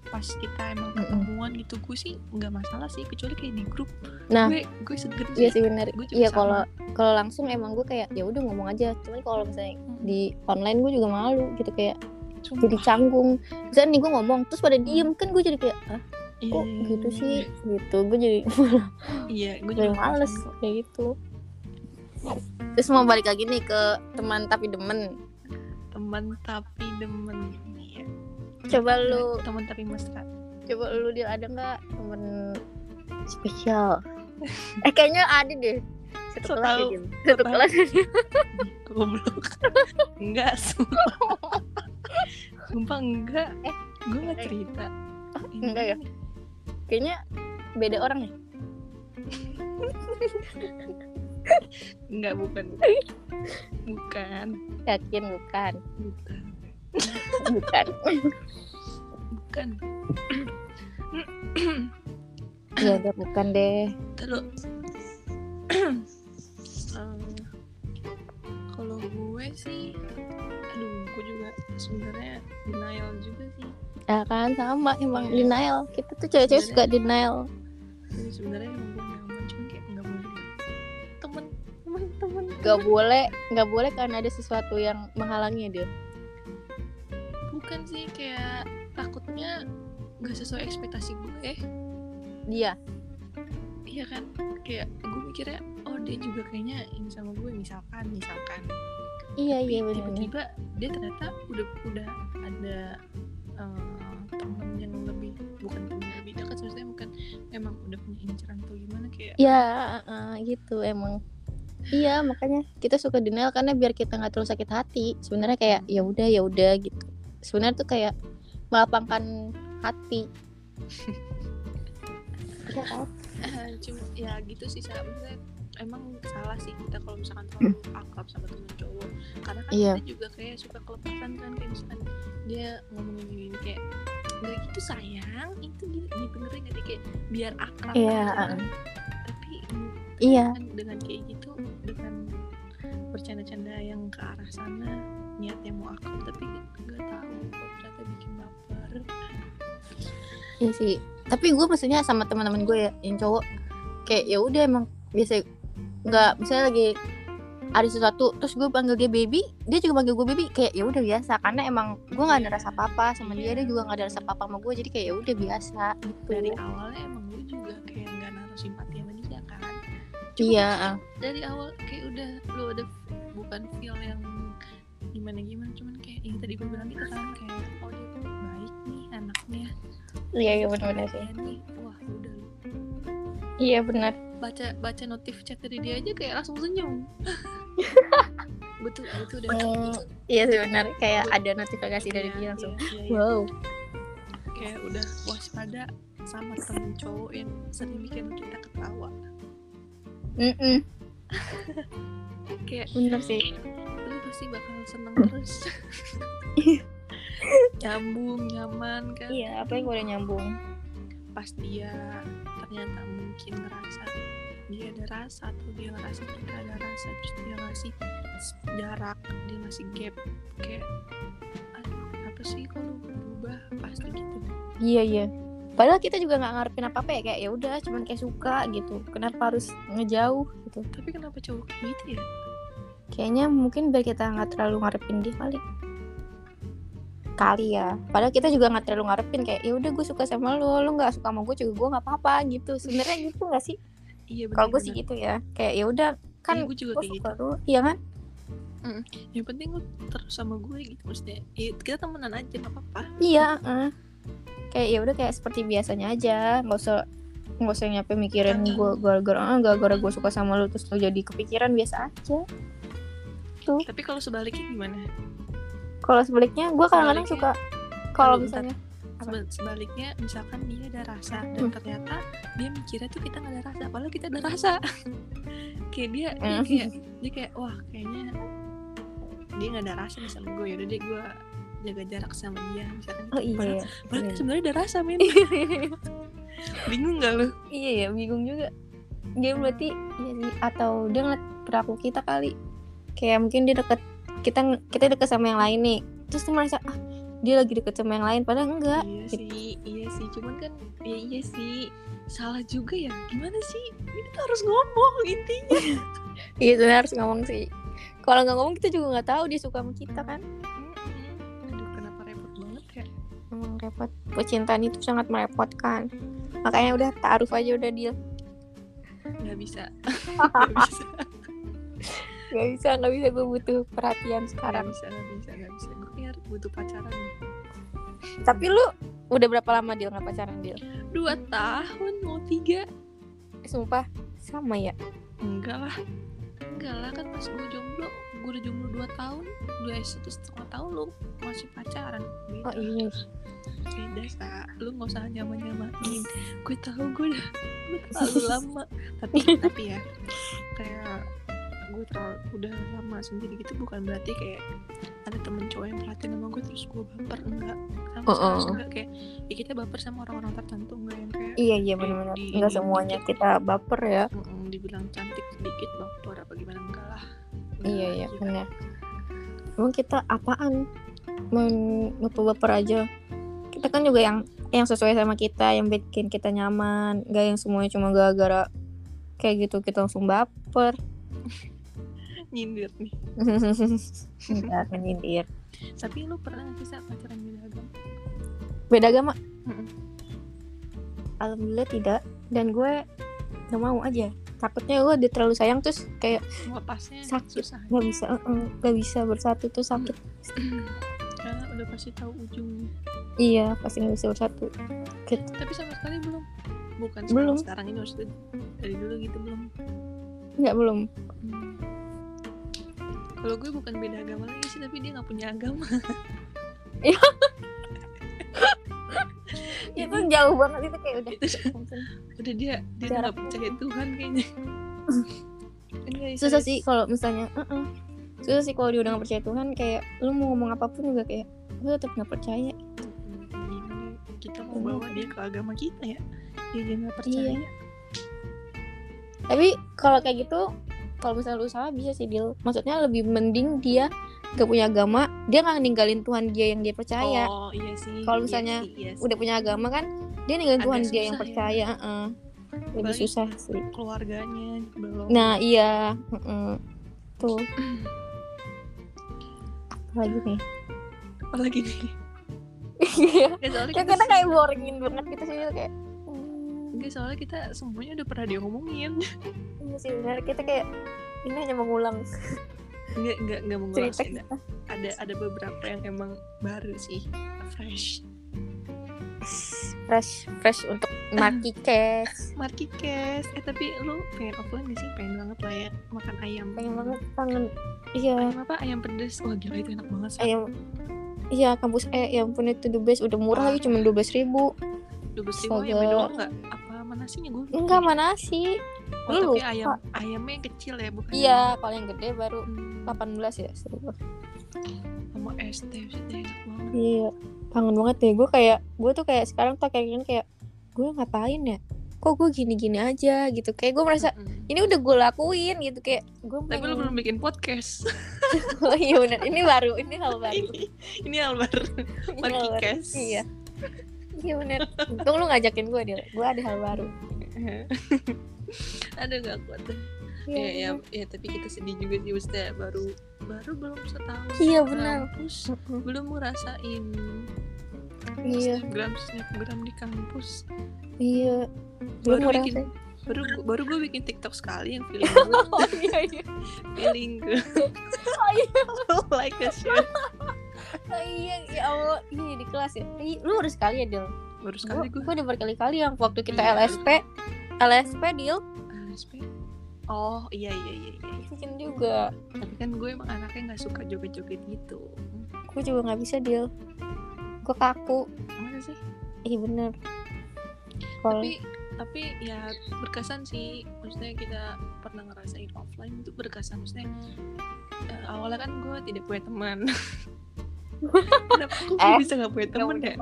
pas kita emang ketemuan gitu gue sih nggak masalah sih kecuali kayak di grup. Nah gue gue seger sih. iya sih juga iya kalau kalau langsung emang gue kayak ya udah ngomong aja. Cuman kalau misalnya Hmm, di online gue juga malu gitu kayak sumpah. jadi canggung. Misalnya nih gue ngomong terus pada diem kan gue jadi kayak ah Iya, kok iya, gitu sih? iya. gitu gue jadi iya gue jadi males kok. kayak gitu. Terus mau balik lagi nih ke teman tapi demen. Teman tapi demen iya. Coba lu teman tapi mesra. coba lu dia ada nggak temen spesial. Eh kayaknya ada deh. Satu So kelas ya satu kelas goblok. Enggak sumpah sumpah enggak. Eh, gue nggak eh. cerita. Enggak ya? kayaknya beda orang nih enggak bukan. Bukan. Yakin bukan. Bukan. Bukan. Bukan. Ya udah bukan deh. Terus kalau gue sih gue juga sebenarnya denial juga sih. Ya kan sama emang Iya. denial. Kita tuh cewek-cewek suka denial. Jadi sebenarnya emang gue nyaman cuma kayak nggak boleh temen temen temen. Nggak boleh nggak boleh karena ada sesuatu yang menghalangi dia. Bukan sih kayak takutnya nggak sesuai ekspektasi gue. Dia iya kan kayak gue mikirnya oh dia juga kayaknya ini sama gue misalkan misalkan iya Tapi iya benar tiba-tiba dia ternyata udah udah ada eh, temen yang lebih bukan temen lebih dekat maksudnya bukan emang udah punya inceran atau gimana kayak ya eh, gitu emang. Iya makanya kita suka denial karena biar kita nggak terlalu sakit hati. Sebenarnya kayak ya udah ya udah gitu. Sebenarnya tuh kayak melapangkan hati. Kan? eh, cuma ya gitu sih maksudnya emang salah sih kita kalau misalkan terlalu akrab sama temen cowok karena kan Iya. kita juga kayak suka kelepasan kan kayak misalkan dia ngomongin gini kayak nggak gitu sayang itu gini gitu ngeri nggak sih kayak biar akrab Iya, aja. uh-uh. tapi iya kan dengan kayak gitu dengan bercanda-canda yang ke arah sana niatnya mau akrab tapi nggak tahu kok ternyata bikin baper iya sih tapi gue maksudnya sama teman-teman gue ya yang cowok kayak ya udah emang biasa nggak misalnya lagi ada sesuatu terus gue panggil dia baby dia juga panggil gue baby kayak ya udah biasa. Karena emang gue nggak ada rasa apa apa sama dia dia juga nggak ada rasa apa apa sama gue jadi kayak ya udah biasa gitu. Dari awalnya emang gue juga kayak nggak naruh simpati sama dia kan. Cuma iya ah. dari awal kayak udah lu udah bukan feel yang gimana gimana cuman kayak yang tadi gue bilang itu kan kayak oh dia tuh baik nih anaknya. Iya iya benar-benar sih. nih wah udah. Iya benar baca baca notif chat dari dia aja kayak langsung senyum. Betul itu udah Hmm, iya sih benar. Kayak ada notifikasi dari Iya, dia langsung. Iya, iya, iya. wow. Kayak udah waspada sama temen cowok yang sering bikin kita ketawa. Mm-mm, kayak benar sih. Lu pasti bakal seneng terus. Nyambung nyaman kan? Iya apa yang udah nyambung? Pas dia ternyata mungkin ngerasa dia ada rasa atau dia ngerasa kita ada rasa terus dia ngasih jarak dia ngasih gap kayak aduh apa sih kalau berubah? Pasti gitu? Iya iya. Padahal kita juga nggak ngarepin apa apa ya kayak ya udah cuman kayak suka gitu. Kenapa harus ngejauh? gitu. Tapi kenapa cowok gitu ya? Kayaknya mungkin biar kita nggak terlalu ngarepin dia kali kali ya. Padahal kita juga nggak terlalu ngarepin kayak ya udah gue suka sama lo lo nggak suka sama gue juga gue nggak apa-apa gitu. Sebenarnya gitu nggak sih? Iya kalau gue sih gitu ya. Kayak ya udah kan Iya, gue juga gue kayak gitu. lo iya kan? Yang penting lu terus sama gue gitu maksudnya ya, kita temenan aja nggak apa-apa. Iya eh. kayak ya udah kayak seperti biasanya aja. Nggak usah nggak usah nyampe mikirin gue gara-gara ah, gara-gara gue suka sama lo terus lo jadi kepikiran biasa aja. Tapi kalau sebaliknya gimana kalau sebaliknya gue kadang-kadang suka kalau misalnya Seba- sebaliknya misalkan dia ada rasa dan Hmm. ternyata dia mikirnya tuh kita nggak ada rasa padahal kita ada rasa. Kayak dia, dia Hmm. kayak dia kayak wah kayaknya dia nggak ada rasa nih sama gue yaudah deh gue jaga jarak sama dia misalkan oh iya padahal, padahal iya. sebenarnya ada rasa men bingung nggak lu? Iya ya bingung juga. Dia berarti sih atau dia ngeliat perilaku kita kali. Kayak mungkin dia deket kita kita deket sama yang lain nih. Terus dia merasa ah dia lagi deket sama yang lain padahal enggak iya gitu. sih iya sih cuman kan ya iya sih salah juga ya gimana sih? Ini tuh harus ngomong intinya. Iya sebenarnya harus ngomong sih. Kalau nggak ngomong kita juga nggak tahu dia suka sama kita kan? Aduh kenapa repot banget ya? Emang repot. Percintaan itu sangat merepotkan. Makanya udah taruh aja udah deal. Nggak bisa. Nggak bisa nggak bisa nggak bisa gue butuh perhatian Gak sekarang bisa, gak bisa, gak bisa. Gue kayak butuh pacaran nih. tapi lu udah berapa lama dia nggak pacaran dia Dua tahun, mau tiga. sumpah sama ya Enggak lah. Enggak lah, kan pas gue jomblo. Gue udah jomblo dua tahun. Dua eh, satu setengah tahun lu masih pacaran. Beda. oh iya Beda, Sa. Lu gak usah nyama-nyamain. Gue tahu gue udah gue terlalu lama. Tapi, tapi ya, kayak gue terlalu udah lama sendiri gitu. Bukan berarti kayak ada temen cowok yang perhatiin sama gue terus gue baper enggak. Sama Oh, oh. enggak kayak ya kita baper sama orang-orang tertentu enggak yang kayak iya iya benar-benar di- nggak di- semuanya dikit. kita baper ya. Mm, dibilang cantik sedikit baper apa gimana enggak lah. Iya Enggak, iya gila. benar emang kita apaan? Baper-baper aja. Kita kan juga yang yang sesuai sama kita yang bikin kita nyaman. Gak yang semuanya cuma gara-gara kayak gitu kita langsung baper nyindir nih. Enggak menyindir. Tapi lu pernah nggak sih Sa, pacaran beda agama? Beda agama? Mm-mm. alhamdulillah tidak. Dan gue gak mau aja. Takutnya gue udah terlalu sayang terus kayak lepasnya Sakit. susah nggak bisa nggak bisa bersatu tuh sakit. Karena udah pasti tahu ujungnya. Iya pasti nggak bisa bersatu. Gitu. tapi sama sekali belum. Bukan Belum. sekarang, sekarang ini maksudnya dari dulu gitu belum. Nggak belum. Hmm. Kalau gue bukan beda agama lagi sih tapi dia nggak punya agama. Itu jauh banget itu kayak udah itu udah dia dia nggak percaya Tuhan kayaknya. Enggak, susah sih kalau misalnya uh-uh. susah sih kalau dia udah gak percaya Tuhan kayak lu mau ngomong apa pun juga kayak gue tetap nggak percaya. Kita mau Iya. bawa dia ke agama kita ya. Dia nggak percaya. Iya. tapi kalau kayak gitu kalau misalnya lu salah bisa sih deal maksudnya lebih mending dia gak punya agama dia nggak ninggalin Tuhan dia yang dia percaya oh iya sih Kalau iya misalnya sih, iya sih. udah punya agama kan dia ninggalin Tuhan dia yang ya. percaya uh-uh. lebih Apalagi susah sih keluarganya belum nah iya uh-uh. tuh apalagi nih apalagi nih Iya. Kayak kita, kita kayak boringin banget gitu sih kayak hmm, Nggak, soalnya kita semuanya udah pernah diomongin. Iya sih benar kita kayak ini hanya mengulang nggak nggak nggak mau cerita ngelasin kita. Ada ada beberapa yang emang baru sih fresh. Fresh fresh untuk market case Marky Cash. Eh tapi lu pengen offline gak sih? Pengen banget lah ya makan ayam. Pengen banget kangen. Iya. Ayam apa? Ayam pedes. Wah gila itu enak banget sih. Ayam iya kampus eh yang punya itu the best. Udah murah lagi cuma dua belas ribu dua belas ribu ayam Astaga. doang nggak? Apa mana nasinya gue enggak mana sih oh, lu tapi lupa. ayam ayamnya yang kecil ya bukan iya kalau yang gede baru Hmm, 18 ya seribu sama es teh teh enak banget. Iya kangen banget deh. Gue kayak gue tuh kayak sekarang tuh kayak kayak gue ngapain ya? Kok gue gini-gini aja? Gitu. Kayak gue merasa Mm-mm. ini udah gue lakuin gitu. Kayak gue tapi lu belum bikin podcast. Oh iya benar ini baru ini hal baru. Ini ini hal baru. Cash iya iya benar untung lu ngajakin gue dia gue ada hal baru. Ada gak kuat deh. Iya ya, ya, ya tapi kita sedih juga sih maksudnya baru baru belum setahun Iya, benar. kampus. Belum ngerasain Iya. snapgram snapgram di kampus. Iya. Belum baru bikin baru baru gue bikin tiktok sekali yang feeling oh iya iya. Feeling good oh iya. Like a shit oh, iya ya allah. Iya di kelas ya. Ih, lu harus sekali ya Dil? Baru gue sekali gue udah berkali-kali yang waktu kita Iya. LSP LSP Dil? LSP oh iya iya iya iya. Bikin juga. Tapi kan gue emang anaknya nggak suka joget-joget gitu. Gue juga nggak bisa Dil. Gue kaku. Mana sih? Iya bener. Kalau tapi tapi ya berkesan sih. Maksudnya kita pernah ngerasain offline itu berkesan. Maksudnya eh, awalnya kan gue tidak punya teman kenapa kok Eh, bisa nggak punya teman ya?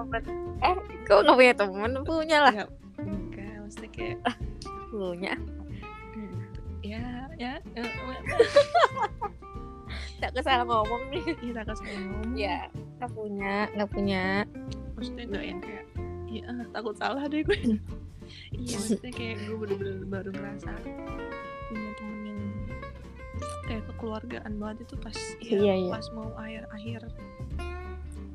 eh kau nggak punya temen? Punya lah. Nggak, enggak maksudnya kayak punya. Hmm, ya ya eh, tak kesalah ngomong nih. Kita kasih ngomong. Ya nggak punya nggak punya. Maksudnya nggak yang kayak ya ah, takut salah deh gue. Iya maksudnya kayak gue bener-bener baru ngerasa punya temen yang kayak kekeluargaan banget itu pas ya, Iya, iya. pas mau akhir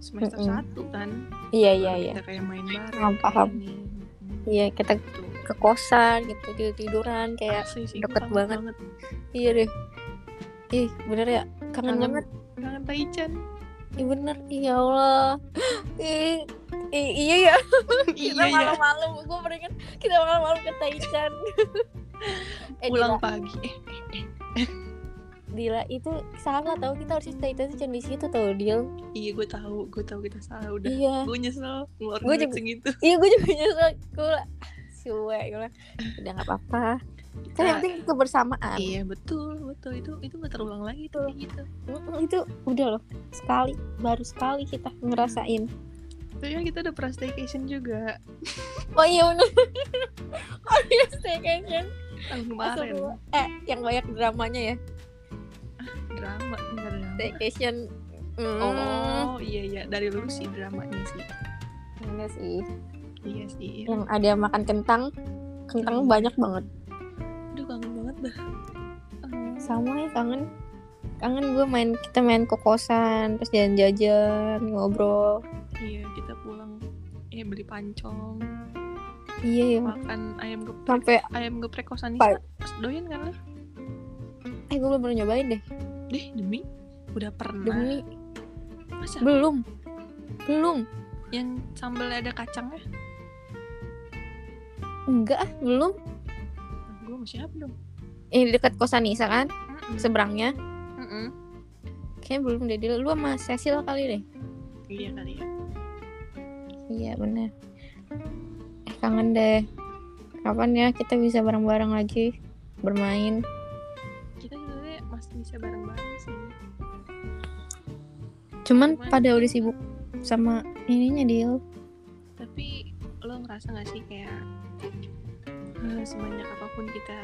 semester Mm-mm. satu kan iya iya iya kita kayak main bareng Paham. Mm, iya kita gitu. ke kosan gitu tidur tiduran kayak Asli sih, deket kangen banget. iya deh ih bener ya kangen, Kangen. banget kangen Taichan Ih bener, iya Allah. Ih, i- iya ya. iya Kita ya malam-malam, gue pernah kan kita malam-malam ke Taichan. eh, pulang pagi eh Dila, itu salah tau kita harus Taichan di situ tau Dil. iya gue tahu gue tahu kita salah udah Iya, gue nyesel ngeluarin Gue juga- segitu iya gue juga nyesel. Gue suwe, gue udah nggak apa-apa. Kan yang Kita- penting kebersamaan. iya betul betul itu itu nggak terulang lagi tuh gitu Itu udah loh, sekali, baru sekali kita ngerasain. Tapi kan kita udah pernah staycation juga Oh iya bener. oh iya staycation. tahun kemarin. Eh, yang banyak dramanya ya. Drama enggak drama Staycation. Mm. oh iya iya dari lu sih dramanya sih Enggak sih. iya sih Yang ada makan kentang. Kentang Hmm. banyak banget. aduh kangen banget dah Eh, Sama ya kangen. Kangen gue main kita main ke kosan, terus jalan-jalan, ngobrol. iya kita pulang eh beli pancong Iya ya. makan ayam geprek Sampai ayam geprek kosan Nisa doyan kan lah eh gue belum pernah nyobain deh. Deh demi udah pernah Demi masa belum. Belum. yang sambal ada kacangnya Enggak, belum. gue mau siapa dong Ini dekat kosan Nisa kan, Mm-mm. seberangnya. Mm-mm. Kayaknya belum deh. Lu sama Cecil kali deh. iya kali ya Iya bener. Eh kangen deh. Kapan ya kita bisa bareng-bareng lagi bermain? Masih bisa bareng-bareng sih Cuman Cuman- pada udah sibuk sama ininya deal. tapi lo ngerasa gak sih kayak eh, sebanyak apa pun kita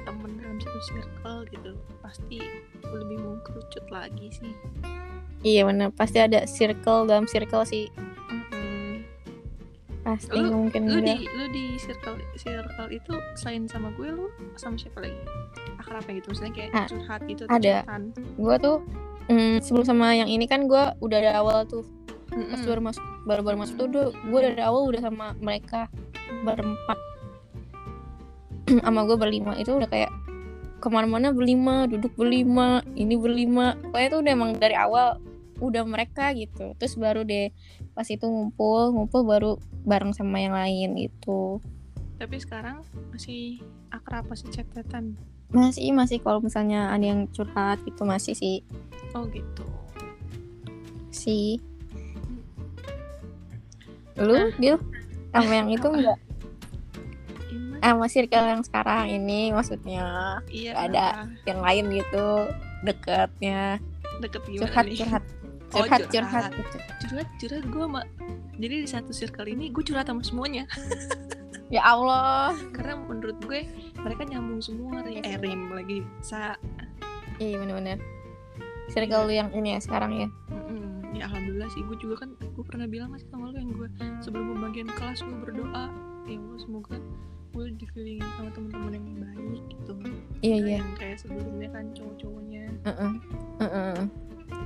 temen dalam satu circle gitu pasti lebih mengkerucut lagi sih Iya bener. Pasti ada circle dalam circle sih. Pasti Lu- mungkin lu enggak. di lu di circle circle itu selain sama gue lu sama siapa lagi akrabnya gitu. Maksudnya kayak Ah, curhat gitu ada. Gue tuh mm, sebelum sama yang ini kan gue udah dari awal tuh. Pas Mm-mm. baru masuk baru baru masuk tuh gue dari awal udah sama mereka berempat. Sama gue berlima itu udah kayak ke mana-mana berlima duduk berlima ini berlima. Pokoknya tuh udah emang dari awal udah mereka gitu. Terus baru deh pas itu ngumpul ngumpul baru bareng sama yang lain gitu. Tapi sekarang masih akrab masih catatan. Masih masih kalau misalnya ada yang curhat gitu masih sih Oh gitu. sih lu Nah. Gil sama yang itu enggak Gimana? sama circle yang sekarang ini maksudnya Iya. nggak ada. yang lain gitu dekatnya deket gimana curhat nih? curhat Oh, curhat curhat. curhat gitu. curhat curhat gue sama jadi di satu circle ini gue curhat sama semuanya ya Allah. Karena menurut gue mereka nyambung semua rim, eh, rim lagi sa iya bener-bener. Circle lu yang ini ya sekarang ya. Mm-mm. ya alhamdulillah sih. Gue juga kan gue pernah bilang masih sama lu yang gue sebelum pembagian kelas gue berdoa. Ya Allah semoga gue dikelilingin sama teman-teman yang baik gitu. Iya iya. yang kayak sebelumnya kan cowok-cowoknya. Heeh. Heeh.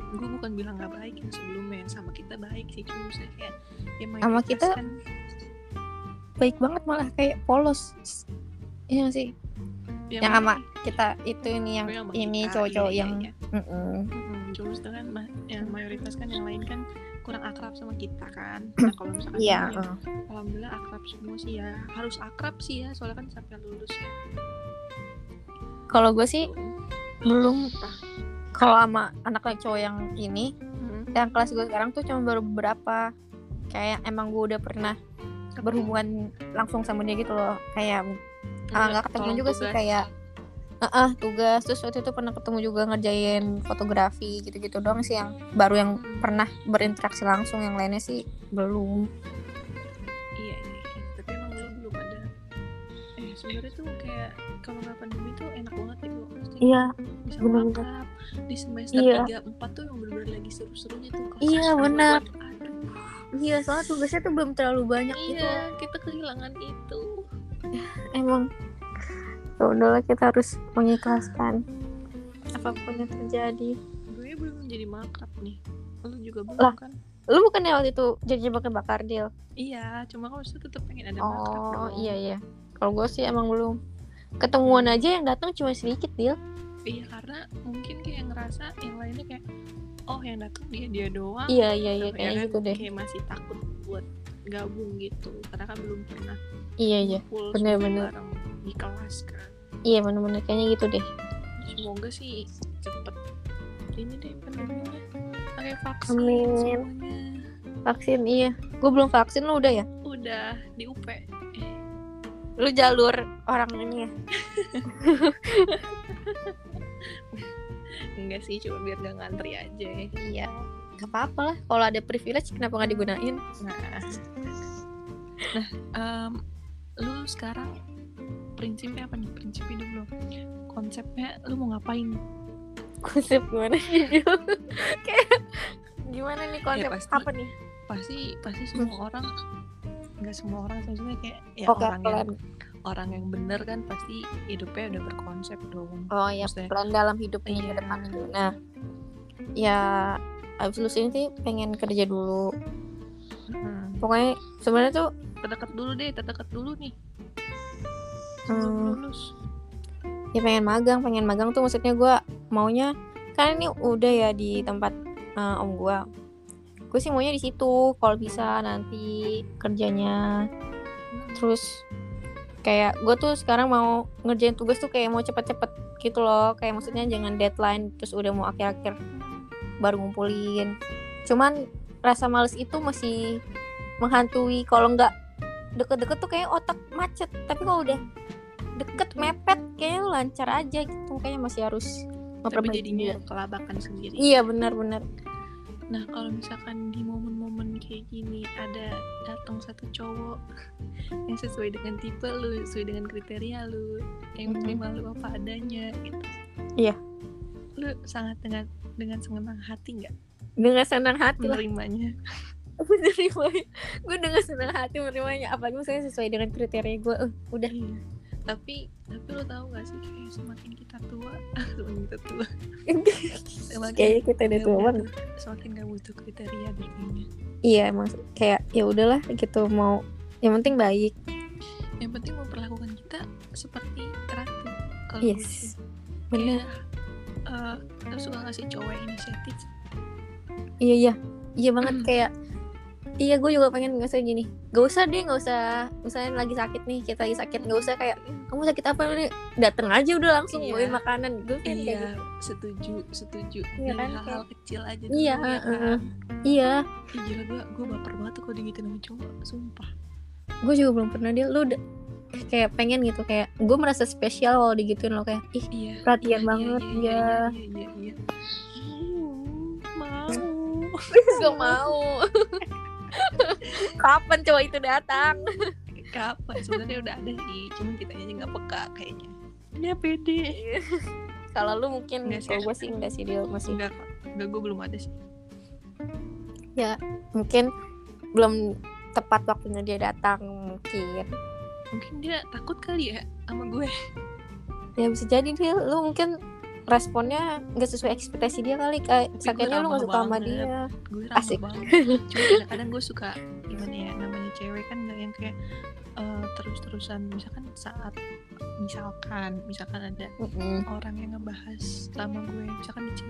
gue bukan bilang nggak baik yang sebelumnya yang sama kita baik sih. Cuma misalnya kayak ya Sama kita kan baik banget malah kayak polos iya nggak sih ya yang sama kita itu ini yang yang sama ini cowok-cowok iya, yang iya. Mm-mm. Mm-mm, cuma itu kan ma- yang mayoritas kan yang lain kan kurang akrab sama kita kan nah kalau misalkan yang- ya, heeh. alhamdulillah akrab semua sih ya harus akrab sih ya soalnya kan sampai lulus ya kalau gue sih Tuh. belum kalau sama anak cowok yang ini Mm-mm. yang kelas gue sekarang tuh cuma baru beberapa kayak emang gue udah pernah berhubungan langsung sama dia gitu loh kayak ah, nggak ketemu Tolong juga sih tugas. kayak ah ah, tugas terus waktu itu pernah ketemu juga ngerjain fotografi gitu-gitu doang sih yang baru yang pernah berinteraksi langsung yang lainnya sih belum iya iya iya. tapi emang lu belum ada eh sebenarnya tuh kayak kalau nggak pandemi tuh enak banget ya maksudnya iya bisa bener-bener. makrab di semester Iya. tiga empat tuh yang bener-bener lagi seru-serunya tuh Iya, benar. aduh iya soalnya tugasnya tuh belum terlalu banyak gitu. Iya kita kehilangan itu. Emang ya udahlah kita harus mengikhlaskan apa pun yang terjadi. Gue belum jadi makrab nih. Lu juga belum Lah. kan? lu bukan waktu itu jadi bakar bakar deal iya cuma kalau itu tetap pengen ada makrab oh dong. iya iya. Kalau gue sih emang belum. Ketemuan aja yang datang cuma sedikit deal iya karena mungkin kayak ngerasa yang lainnya kayak oh yang datang dia dia doang iya iya iya Tapi kayaknya kan gitu deh. kayak masih takut buat gabung gitu karena kan belum pernah iya iya. kumpul bener, semua bener. bareng di kelas kan. Iya bener-bener kayaknya gitu deh. Semoga sih cepet ini deh pandeminya pakai vaksin Amin. semuanya vaksin iya. Gue belum vaksin lu udah ya? Udah di UP eh, lu jalur orang ini ya enggak sih cuma biar gak ngantri aja. Iya. Gak apa-apa lah kalau ada privilege kenapa nggak digunain? Nah nah em, lu sekarang prinsipnya apa nih? Prinsip hidup lu. Konsepnya lu mau ngapain? Konsep gimana sih Dil? kayak gimana nih konsep? Pasti. apa nih? pasti pasti semua orang nggak semua orang maksudnya kayak ya Oke, orang yang. Orang yang bener kan pasti hidupnya udah berkonsep dong. Oh ya Maksudnya- plan dalam hidup ini ke Iya. depan gitu nah ya abis lulus ini sih pengen kerja dulu. Hmm. pokoknya sebenarnya tuh terdekat dulu deh terdekat dulu nih. Sebelum Hmm. lulus. Ya pengen magang pengen magang tuh maksudnya gue maunya kan ini udah ya di tempat eh, om gue gue sih maunya di situ kalau bisa nanti kerjanya. Terus kayak gue tuh sekarang mau ngerjain tugas tuh kayak mau cepet-cepet gitu loh. Kayak maksudnya jangan deadline terus udah mau akhir-akhir baru ngumpulin. Cuman rasa males itu masih menghantui. Kalau nggak deket-deket tuh kayak otak macet. Tapi kalau udah deket mepet kayaknya lancar aja gitu. Kayaknya masih harus tapi memperbaiki. jadinya diri. kelabakan sendiri. Iya benar-benar nah kalau misalkan di momen-momen kayak gini ada datang satu cowok yang sesuai dengan tipe lu sesuai dengan kriteria lu yang menerima lu apa adanya gitu. Iya. lu sangat dengan dengan senang hati nggak? Dengan senang hati menerimanya. Menerimanya. Gue dengan senang hati menerimanya apalagi misalnya sesuai dengan kriteria gue eh, udah. Iya. Tapi tapi lo tahu gak sih kayak semakin kita tua semakin kita tua. Semakin kayaknya kita udah tua banget. semakin gak butuh kriteria deh kayaknya iya emang kayak ya udahlah gitu mau yang penting baik. Yang penting memperlakukan kita seperti ratu kalau yes. bener. Eh lu suka ngasih cowok inisiatif. Iya iya. Iya banget kayak iya gue juga pengen ngasih gini. Gak usah deh gak usah. Misalnya lagi sakit nih kita lagi sakit gak usah kayak kamu sakit apa nih? Dateng aja udah langsung Iya. bawain makanan. Gue pengen kayak iya gitu. setuju setuju. Iya kan, hal-hal kecil aja Iya, dulu, ya heeh. kan? iya. Ih, gila gue gue baper banget tuh kalau digituin sama cowok sumpah. Gue juga belum pernah dia lu udah kayak pengen gitu kayak gue merasa spesial kalau digituin lo kayak ih iya Perhatian iya, banget, iya iya. iya. iya iya, iya. Mau gak mau kapan cowok itu datang? Kapan? Sebenarnya udah ada sih cuman kita aja nggak peka kayaknya. Dia pede. Kalau lu mungkin Nggak sih. gue sih enggak sih dia masih. Enggak enggak gue belum ada sih. Mungkin belum tepat waktunya dia datang mungkin. Mungkin dia takut kali ya sama gue. Ya bisa jadi dia lu mungkin responnya nggak sesuai ekspektasi dia kali kayak sakitnya lu nggak suka sama dia gue Asik. banget cuma kadang-kadang gue suka gimana ya namanya cewek kan nggak yang kayak eh, terus-terusan misalkan saat misalkan misalkan ada Mm-mm. orang yang ngebahas sama gue misalkan di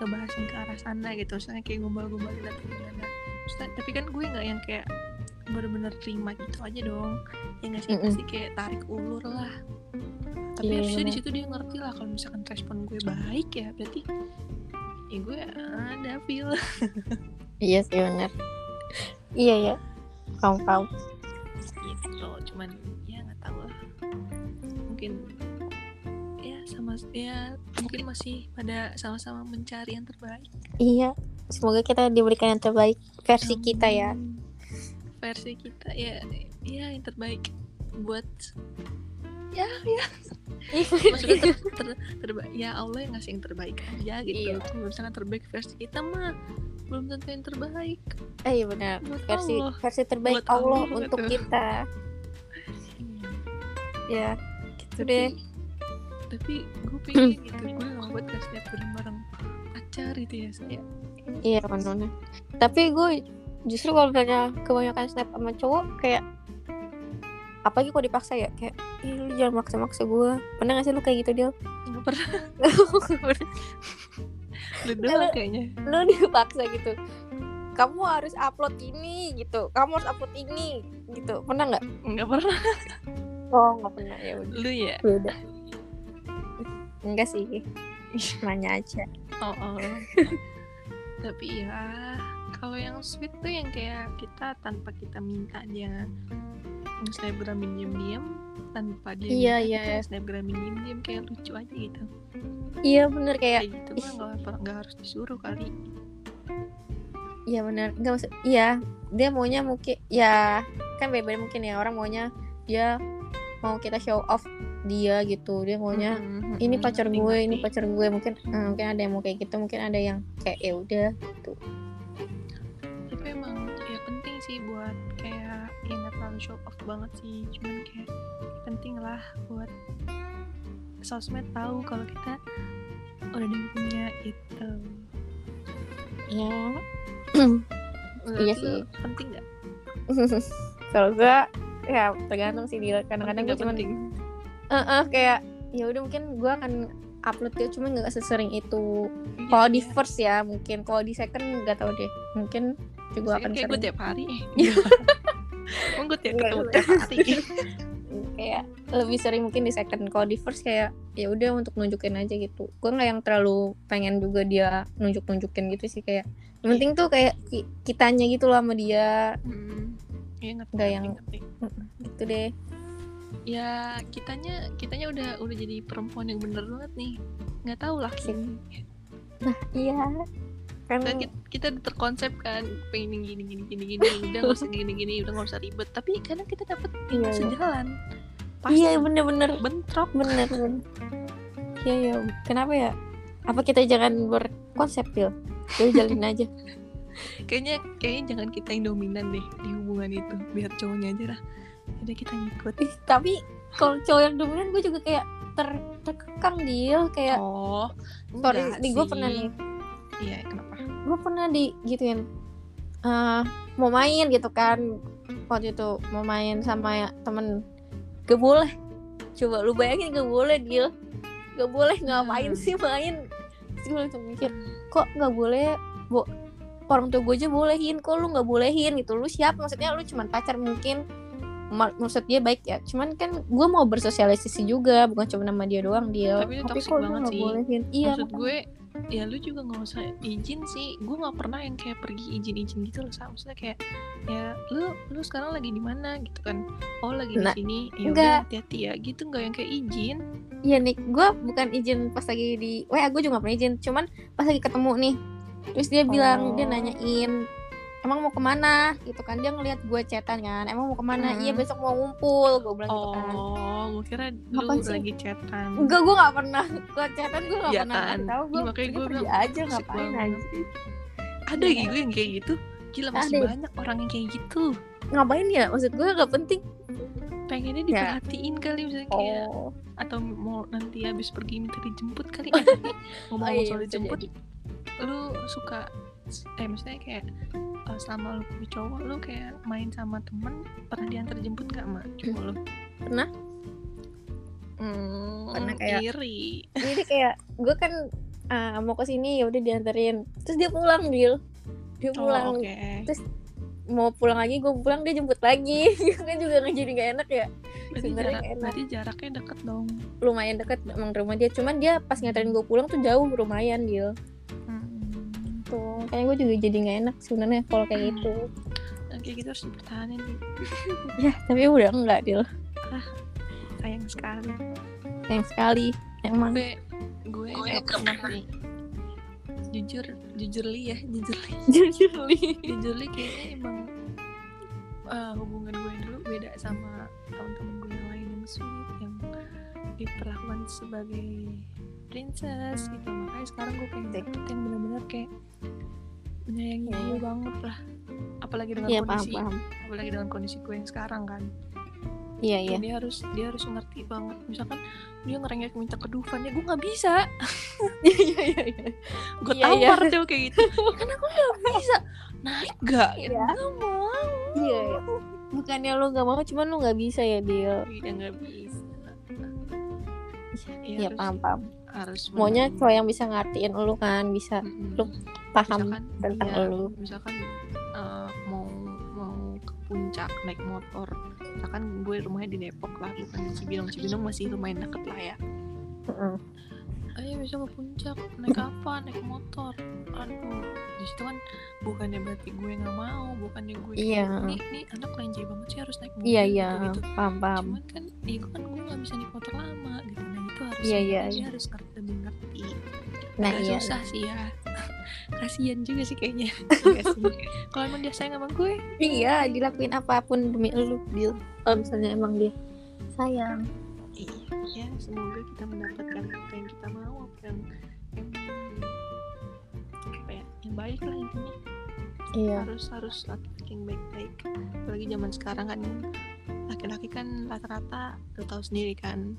ngebahas yang ke arah sana gitu misalnya kayak gombal-gombalin atau gimana tapi kan gue nggak yang kayak bener-bener terima gitu aja dong ya nggak sih Mm-mm. pasti kayak tarik ulur lah tapi Iya, harusnya di situ dia ngerti lah kalau misalkan respon gue baik ya berarti ya gue ada feel. Iya sih benar. Iya ya. Paham gitu cuman ya nggak tahu lah. Mungkin ya sama ya mungkin masih pada sama-sama mencari yang terbaik. Iya semoga kita diberikan yang terbaik versi kita ya. Versi kita ya ya yang terbaik buat ya ya. Maksudnya ter, ter- terbaik ya Allah yang ngasih yang terbaik aja gitu. Iya. kalau misalnya terbaik versi kita mah belum tentu yang terbaik. Eh iya benar. Buat versi Allah. versi terbaik Buat Allah, Allah untuk gitu. kita. Ya gitu tapi deh. tapi gue pengen gitu. Gue gak buat kasih lihat bareng-bareng. Pacar gitu ya saya iya benar tapi gue justru kalau misalnya kebanyakan snap sama cowok kayak apalagi kalau dipaksa ya kayak Ih, lu jangan maksa-maksa gue pernah gak sih lu kayak gitu dia nggak pernah. Lu doang kayaknya. lu dipaksa gitu. Kamu harus upload ini gitu. Kamu harus upload ini gitu. Pernah nggak? Nggak pernah. Oh nggak pernah. Ya udah. Lu ya? Beda enggak sih. Nanya aja. Oh, oh. tapi ya kalau yang sweet tuh yang kayak kita tanpa kita minta dia snapgramin diam-diam tanpa dia Iya, iya, iya. snapgramin diam-diam kayak lucu aja gitu. Iya bener kayak kayak gitu mah nggak nggak harus disuruh kali. Iya bener. Nggak maksud iya dia maunya mungkin ya kan beda mungkin ya orang maunya dia mau kita show off dia gitu. Dia maunya Mm-mm, ini mm-mm, pacar gue ini pacar gue. Mungkin eh, mungkin ada yang mau kayak gitu mungkin ada yang kayak ya udah ya show off banget sih. Cuman kayak penting lah buat sosmed tahu kalau kita udah ada yang punya itu ya Iya lu sih. penting nggak? Kalau gue ya tergantung sih dia kadang-kadang gue penting? eh eh, kayak ya udah mungkin gue akan upload dia cuma nggak sesering itu. Iya, kalau di iya. first ya mungkin. Kalau di second nggak tahu deh. Mungkin juga akan kayak gue sering. tiap hari Iya. tiap Nggak, ketemu tiap hari kayak lebih sering mungkin di second kalau di first kayak ya udah untuk nunjukin aja gitu. Gue nggak yang terlalu pengen juga dia nunjuk nunjukin gitu sih kayak yang penting tuh kayak ki- kitanya gitu loh sama dia. Hmm. Iya ngerti, Nggak yang- ngerti. gitu deh. Ya kitanya kitanya udah udah jadi perempuan yang bener banget nih. Nggak tahu lah. Iya kan Kan kita, kita terkonsep kan pengen gini gini gini gini udah nggak usah gini gini udah nggak usah ribet. Tapi kadang kita dapet yang Iya, iya. sejalan. Pasti iya bener-bener. bentrok. Bener bener. Iya iya. Kenapa ya? Apa kita jangan berkonsep Pil? Jadi jalin aja. Kayaknya kayaknya jangan kita yang dominan deh di hubungan itu. Biar cowoknya aja lah. Udah kita ngikut. Ih, tapi kalau cowok yang dominan gue juga kayak ter terkekang dia kayak oh sorry di gue pernah nih iya kenapa? Gue pernah di gituin eh mau main gitu kan. Waktu itu mau main sama temen. Gak boleh. Coba lu bayangin gak boleh dia nggak boleh ngapain Hmm. sih main? Terus gue langsung mikir kok nggak boleh bo? Orang tua gue aja bolehin. Kok lu nggak bolehin? Gitu. Lu siap? Maksudnya lu cuman pacar mungkin. Ma- maksud dia baik ya. Cuman kan gue mau bersosialisasi juga bukan cuma nama dia doang dia Tapi itu toxic kok lu banget nggak sih. bolehin? Iya maksud gue ya lu juga nggak usah izin sih. Gue nggak pernah yang kayak pergi izin-izin gitu loh Sa. maksudnya kayak ya lu lu sekarang lagi di mana gitu kan? Oh lagi Nah, di sini. Ya udah hati-hati ya. Gitu nggak yang kayak izin. Iya nih, gue bukan izin pas lagi di WA gue juga gak pernah izin, cuman pas lagi ketemu nih, terus dia bilang dia Oh. nanyain, emang mau ke mana? Gitu kan dia ngelihat gue chatan kan, emang mau ke mana? Hmm. Iya besok mau ngumpul, gue bilang gitu kan. oh gue kira lu Apaan sih? lagi chatan Enggak, gue gak pernah, gue chatan gue gak Iya pernah kan? tahu gue Iya, pergi, gue pergi bilang, aja ngapain aja. ada gitu yang kayak gitu gila masih Ada. banyak orang yang kayak gitu Ngapain ya? Maksud gue gak penting. pengennya Ya. diperhatiin kali misalnya kayak Oh, atau mau nanti habis pergi minta dijemput kali eh, tapi ngomong Oh, iya, soal dijemput jadi. lu suka eh maksudnya kayak eh, selama lu punya cowok lu kayak main sama temen pernah diantar jemput gak sama cowok lu? Pernah. hmm, Pernah kayak- iri jadi kayak gue kan ah, mau ke sini ya udah dianterin, terus dia pulang Dil, dia pulang. oh, oke. Terus mau pulang lagi gue pulang dia jemput lagi. Kan juga nggak jadi nggak enak ya. Berarti, jarak, enak. berarti jaraknya deket dong. Lumayan deket emang rumah dia. Cuman dia pas nganterin gue pulang tuh jauh lumayan dia hmm. tuh kayaknya gue juga jadi nggak enak sebenarnya kalau kayak gitu. Nah, kayak gitu harus dipertahanin nih. Ya tapi udah enggak Dil. Sayang sekali. Sayang sekali emang. Gue gue gak pernah jujur jujur li ya jujur li. Jujur li. Jujur li kayaknya emang eh, hubungan gue dulu beda sama teman-teman gue yang lain yang sweet yang diperlakukan sebagai princess gitu. Makanya sekarang gue pengen dapet yang benar-benar kayak Iya, gue iya. banget lah. Apalagi dengan iya paham kondisi paham apalagi dengan kondisi gue yang sekarang kan. Iya iya. dia harus dia harus ngerti banget. Misalkan dia ngerengek minta ke Dufan ya gue nggak bisa. Iya iya iya gue Iya, iya. tampar tuh kayak gitu. Karena gue nggak bisa. Naik gak Iya. nggak mau. Iya iya. bukannya lu nggak mau cuman lu nggak bisa ya Dil. Iya nggak bisa. Iya harus- paham paham harus maunya cowok yang bisa ngertiin lu kan bisa Mm-mm. lu paham misalkan tentang iya, lu. misalkan eh, mau mau ke puncak naik motor misalkan gue rumahnya di Depok lah bukan di Cibinong. Cibinong masih lumayan deket lah ya. Heeh. ayo bisa ke puncak naik apa? Naik motor. Aduh di situ kan bukannya berarti gue nggak mau bukannya gue Iya. kayak, nih nih anak lenje banget sih harus naik mobil iya. iya gitu, paham paham. Cuman kan ya gue kan gue nggak bisa naik motor lama gitu. itu harus Iya, iya, dia iya. harus ngerti lebih ngerti. Nah Agak iya. susah sih ya. Kasian juga sih kayaknya. Kalau emang dia sayang sama gue iya dilakuin apa pun demi lu Dil kalau misalnya emang dia sayang. Iya ya semoga kita mendapatkan apa yang kita mau apa yang apa ya yang baik lah intinya. Iya. Harus harus laki-laki yang baik-baik. Apalagi zaman sekarang kan laki-laki kan rata-rata lo tahu sendiri kan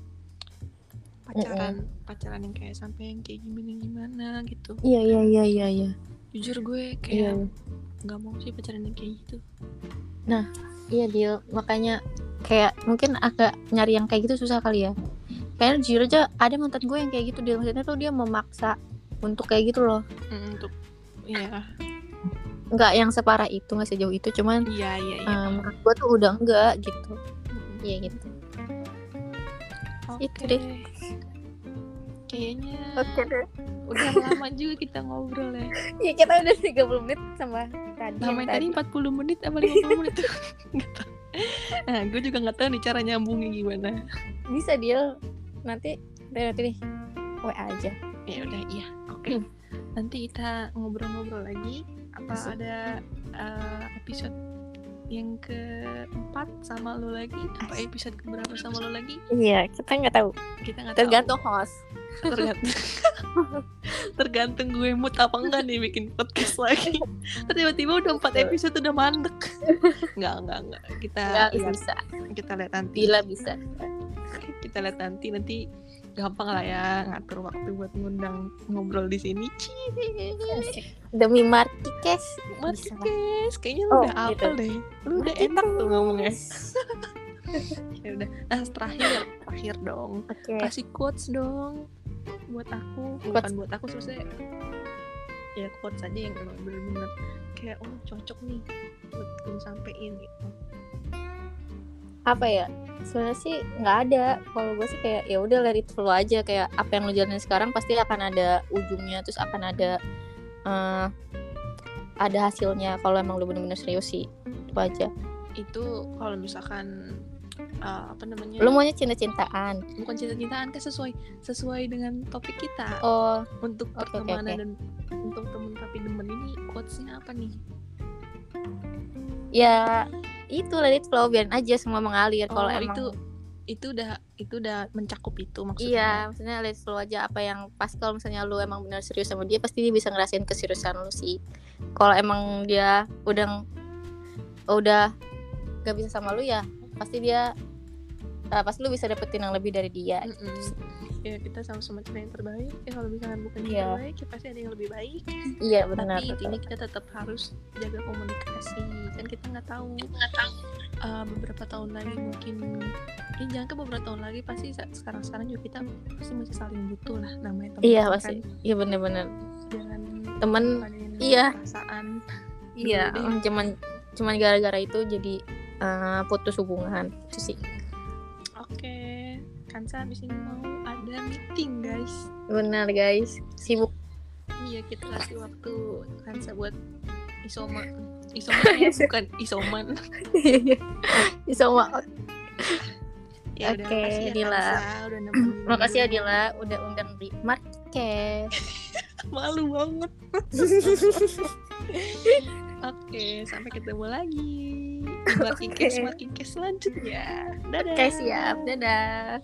pacaran pacaran yang kayak sampai yang kayak gimana gimana gitu. Iya iya iya iya iya. Jujur gue iya kayak nggak mau sih pacaran yang kayak gitu. Iya Dil. Makanya kayak mungkin agak nyari yang kayak gitu susah kali ya. Kayaknya jujur aja ada mantan gue yang kayak gitu Dil. Maksudnya tuh dia memaksa untuk kayak gitu loh. Mm, untuk ya nggak yang separah itu nggak sejauh itu. Cuman iya iya iya. menurut gue tuh udah enggak gitu. Iya gitu Oke. itu deh. kayaknya deh udah lama juga kita ngobrol ya ya kita udah 30 menit sama tadi yang tadi 40 menit apa 50 menit Nggak tahu. Nah, gue juga nggak tahu nih cara nyambungnya gimana. bisa Dil nanti nanti nanti nih WA aja Ya udah iya, oke. Hmm. Nanti kita ngobrol-ngobrol lagi. Apa Asik. ada eh, episode yang keempat sama lo lagi? Apa episode keberapa sama lo lagi? iya kita nggak tahu. Kita nggak tahu. tergantung host. Tergantung. Tergantung gue mood apa enggak nih bikin podcast lagi. Tiba-tiba udah empat episode udah mandek. Nggak nggak nggak. Kita nggak lihat. bisa. Kita lihat nanti. Bila bisa. Kita lihat nanti nanti gampang lah ya ngatur waktu buat ngundang ngobrol di sini. Demi lah. guys kayaknya lu Oh, udah gitu. apel deh. Lu udah enak tuh ngomongnya. Ya udah. Nah terakhir terakhir dong. Oke. Kasih quotes dong buat aku. Quotes. bukan buat aku maksudnya ya quotes saja yang emang bener-bener kayak oh cocok nih buat gue sampein gitu apa ya sebenarnya sih nggak ada. Kalau gue sih kayak ya udah let it flow aja. Kayak apa yang lo jalanin sekarang pasti akan ada ujungnya terus akan ada eh, ada hasilnya kalau emang lo bener-bener serius sih. Itu aja. Itu kalau misalkan uh, apa namanya? Lo maunya cinta-cintaan. Bukan cinta-cintaan kan sesuai sesuai dengan topik kita. Oh. Untuk oke, pertemanan oke. dan untuk temen tapi demen ini quotesnya apa nih? Ya itu let it flow biarin aja semua mengalir kalau Oh, emang. itu itu udah itu udah mencakup itu iya maksudnya maksudnya let it flow aja apa yang pas kalau misalnya lu emang benar serius sama dia pasti dia bisa ngerasain keseriusan lu sih. Kalau emang dia udah udah gak bisa sama lu ya pasti dia eh, pasti lu bisa dapetin yang lebih dari dia Mm-mm. Ya kita sama-sama cari yang terbaik. Ya kalau misalkan bukan yang Iya. terbaik ya pasti ada yang lebih baik. Iya benar tapi intinya kita tetap harus jaga komunikasi. Kan kita nggak tahu nggak tahu. uh, beberapa tahun lagi mungkin ini jangan ke beberapa tahun lagi pasti sekarang sekarang juga kita pasti masih saling butuh lah namanya teman iya kan. pasti. Iya bener-bener jangan padenin iya. perasaan. Iya Dulu deh. cuman cuman gara-gara itu jadi eh, putus hubungan. Itu sih. Oke Kansa abis ini mau ada meeting guys. Benar guys. Sibuk. Iya kita kasih waktu Kansa buat isoma. Isoma ya bukan isoman. Semua ya udah Oke, ya Dila. Udah makasih ya. Dila udah undang di Market. Malu banget. Oke sampai ketemu lagi. Di Marking Case Oke. Marking Case selanjutnya. Dadah. Oke siap. Dadah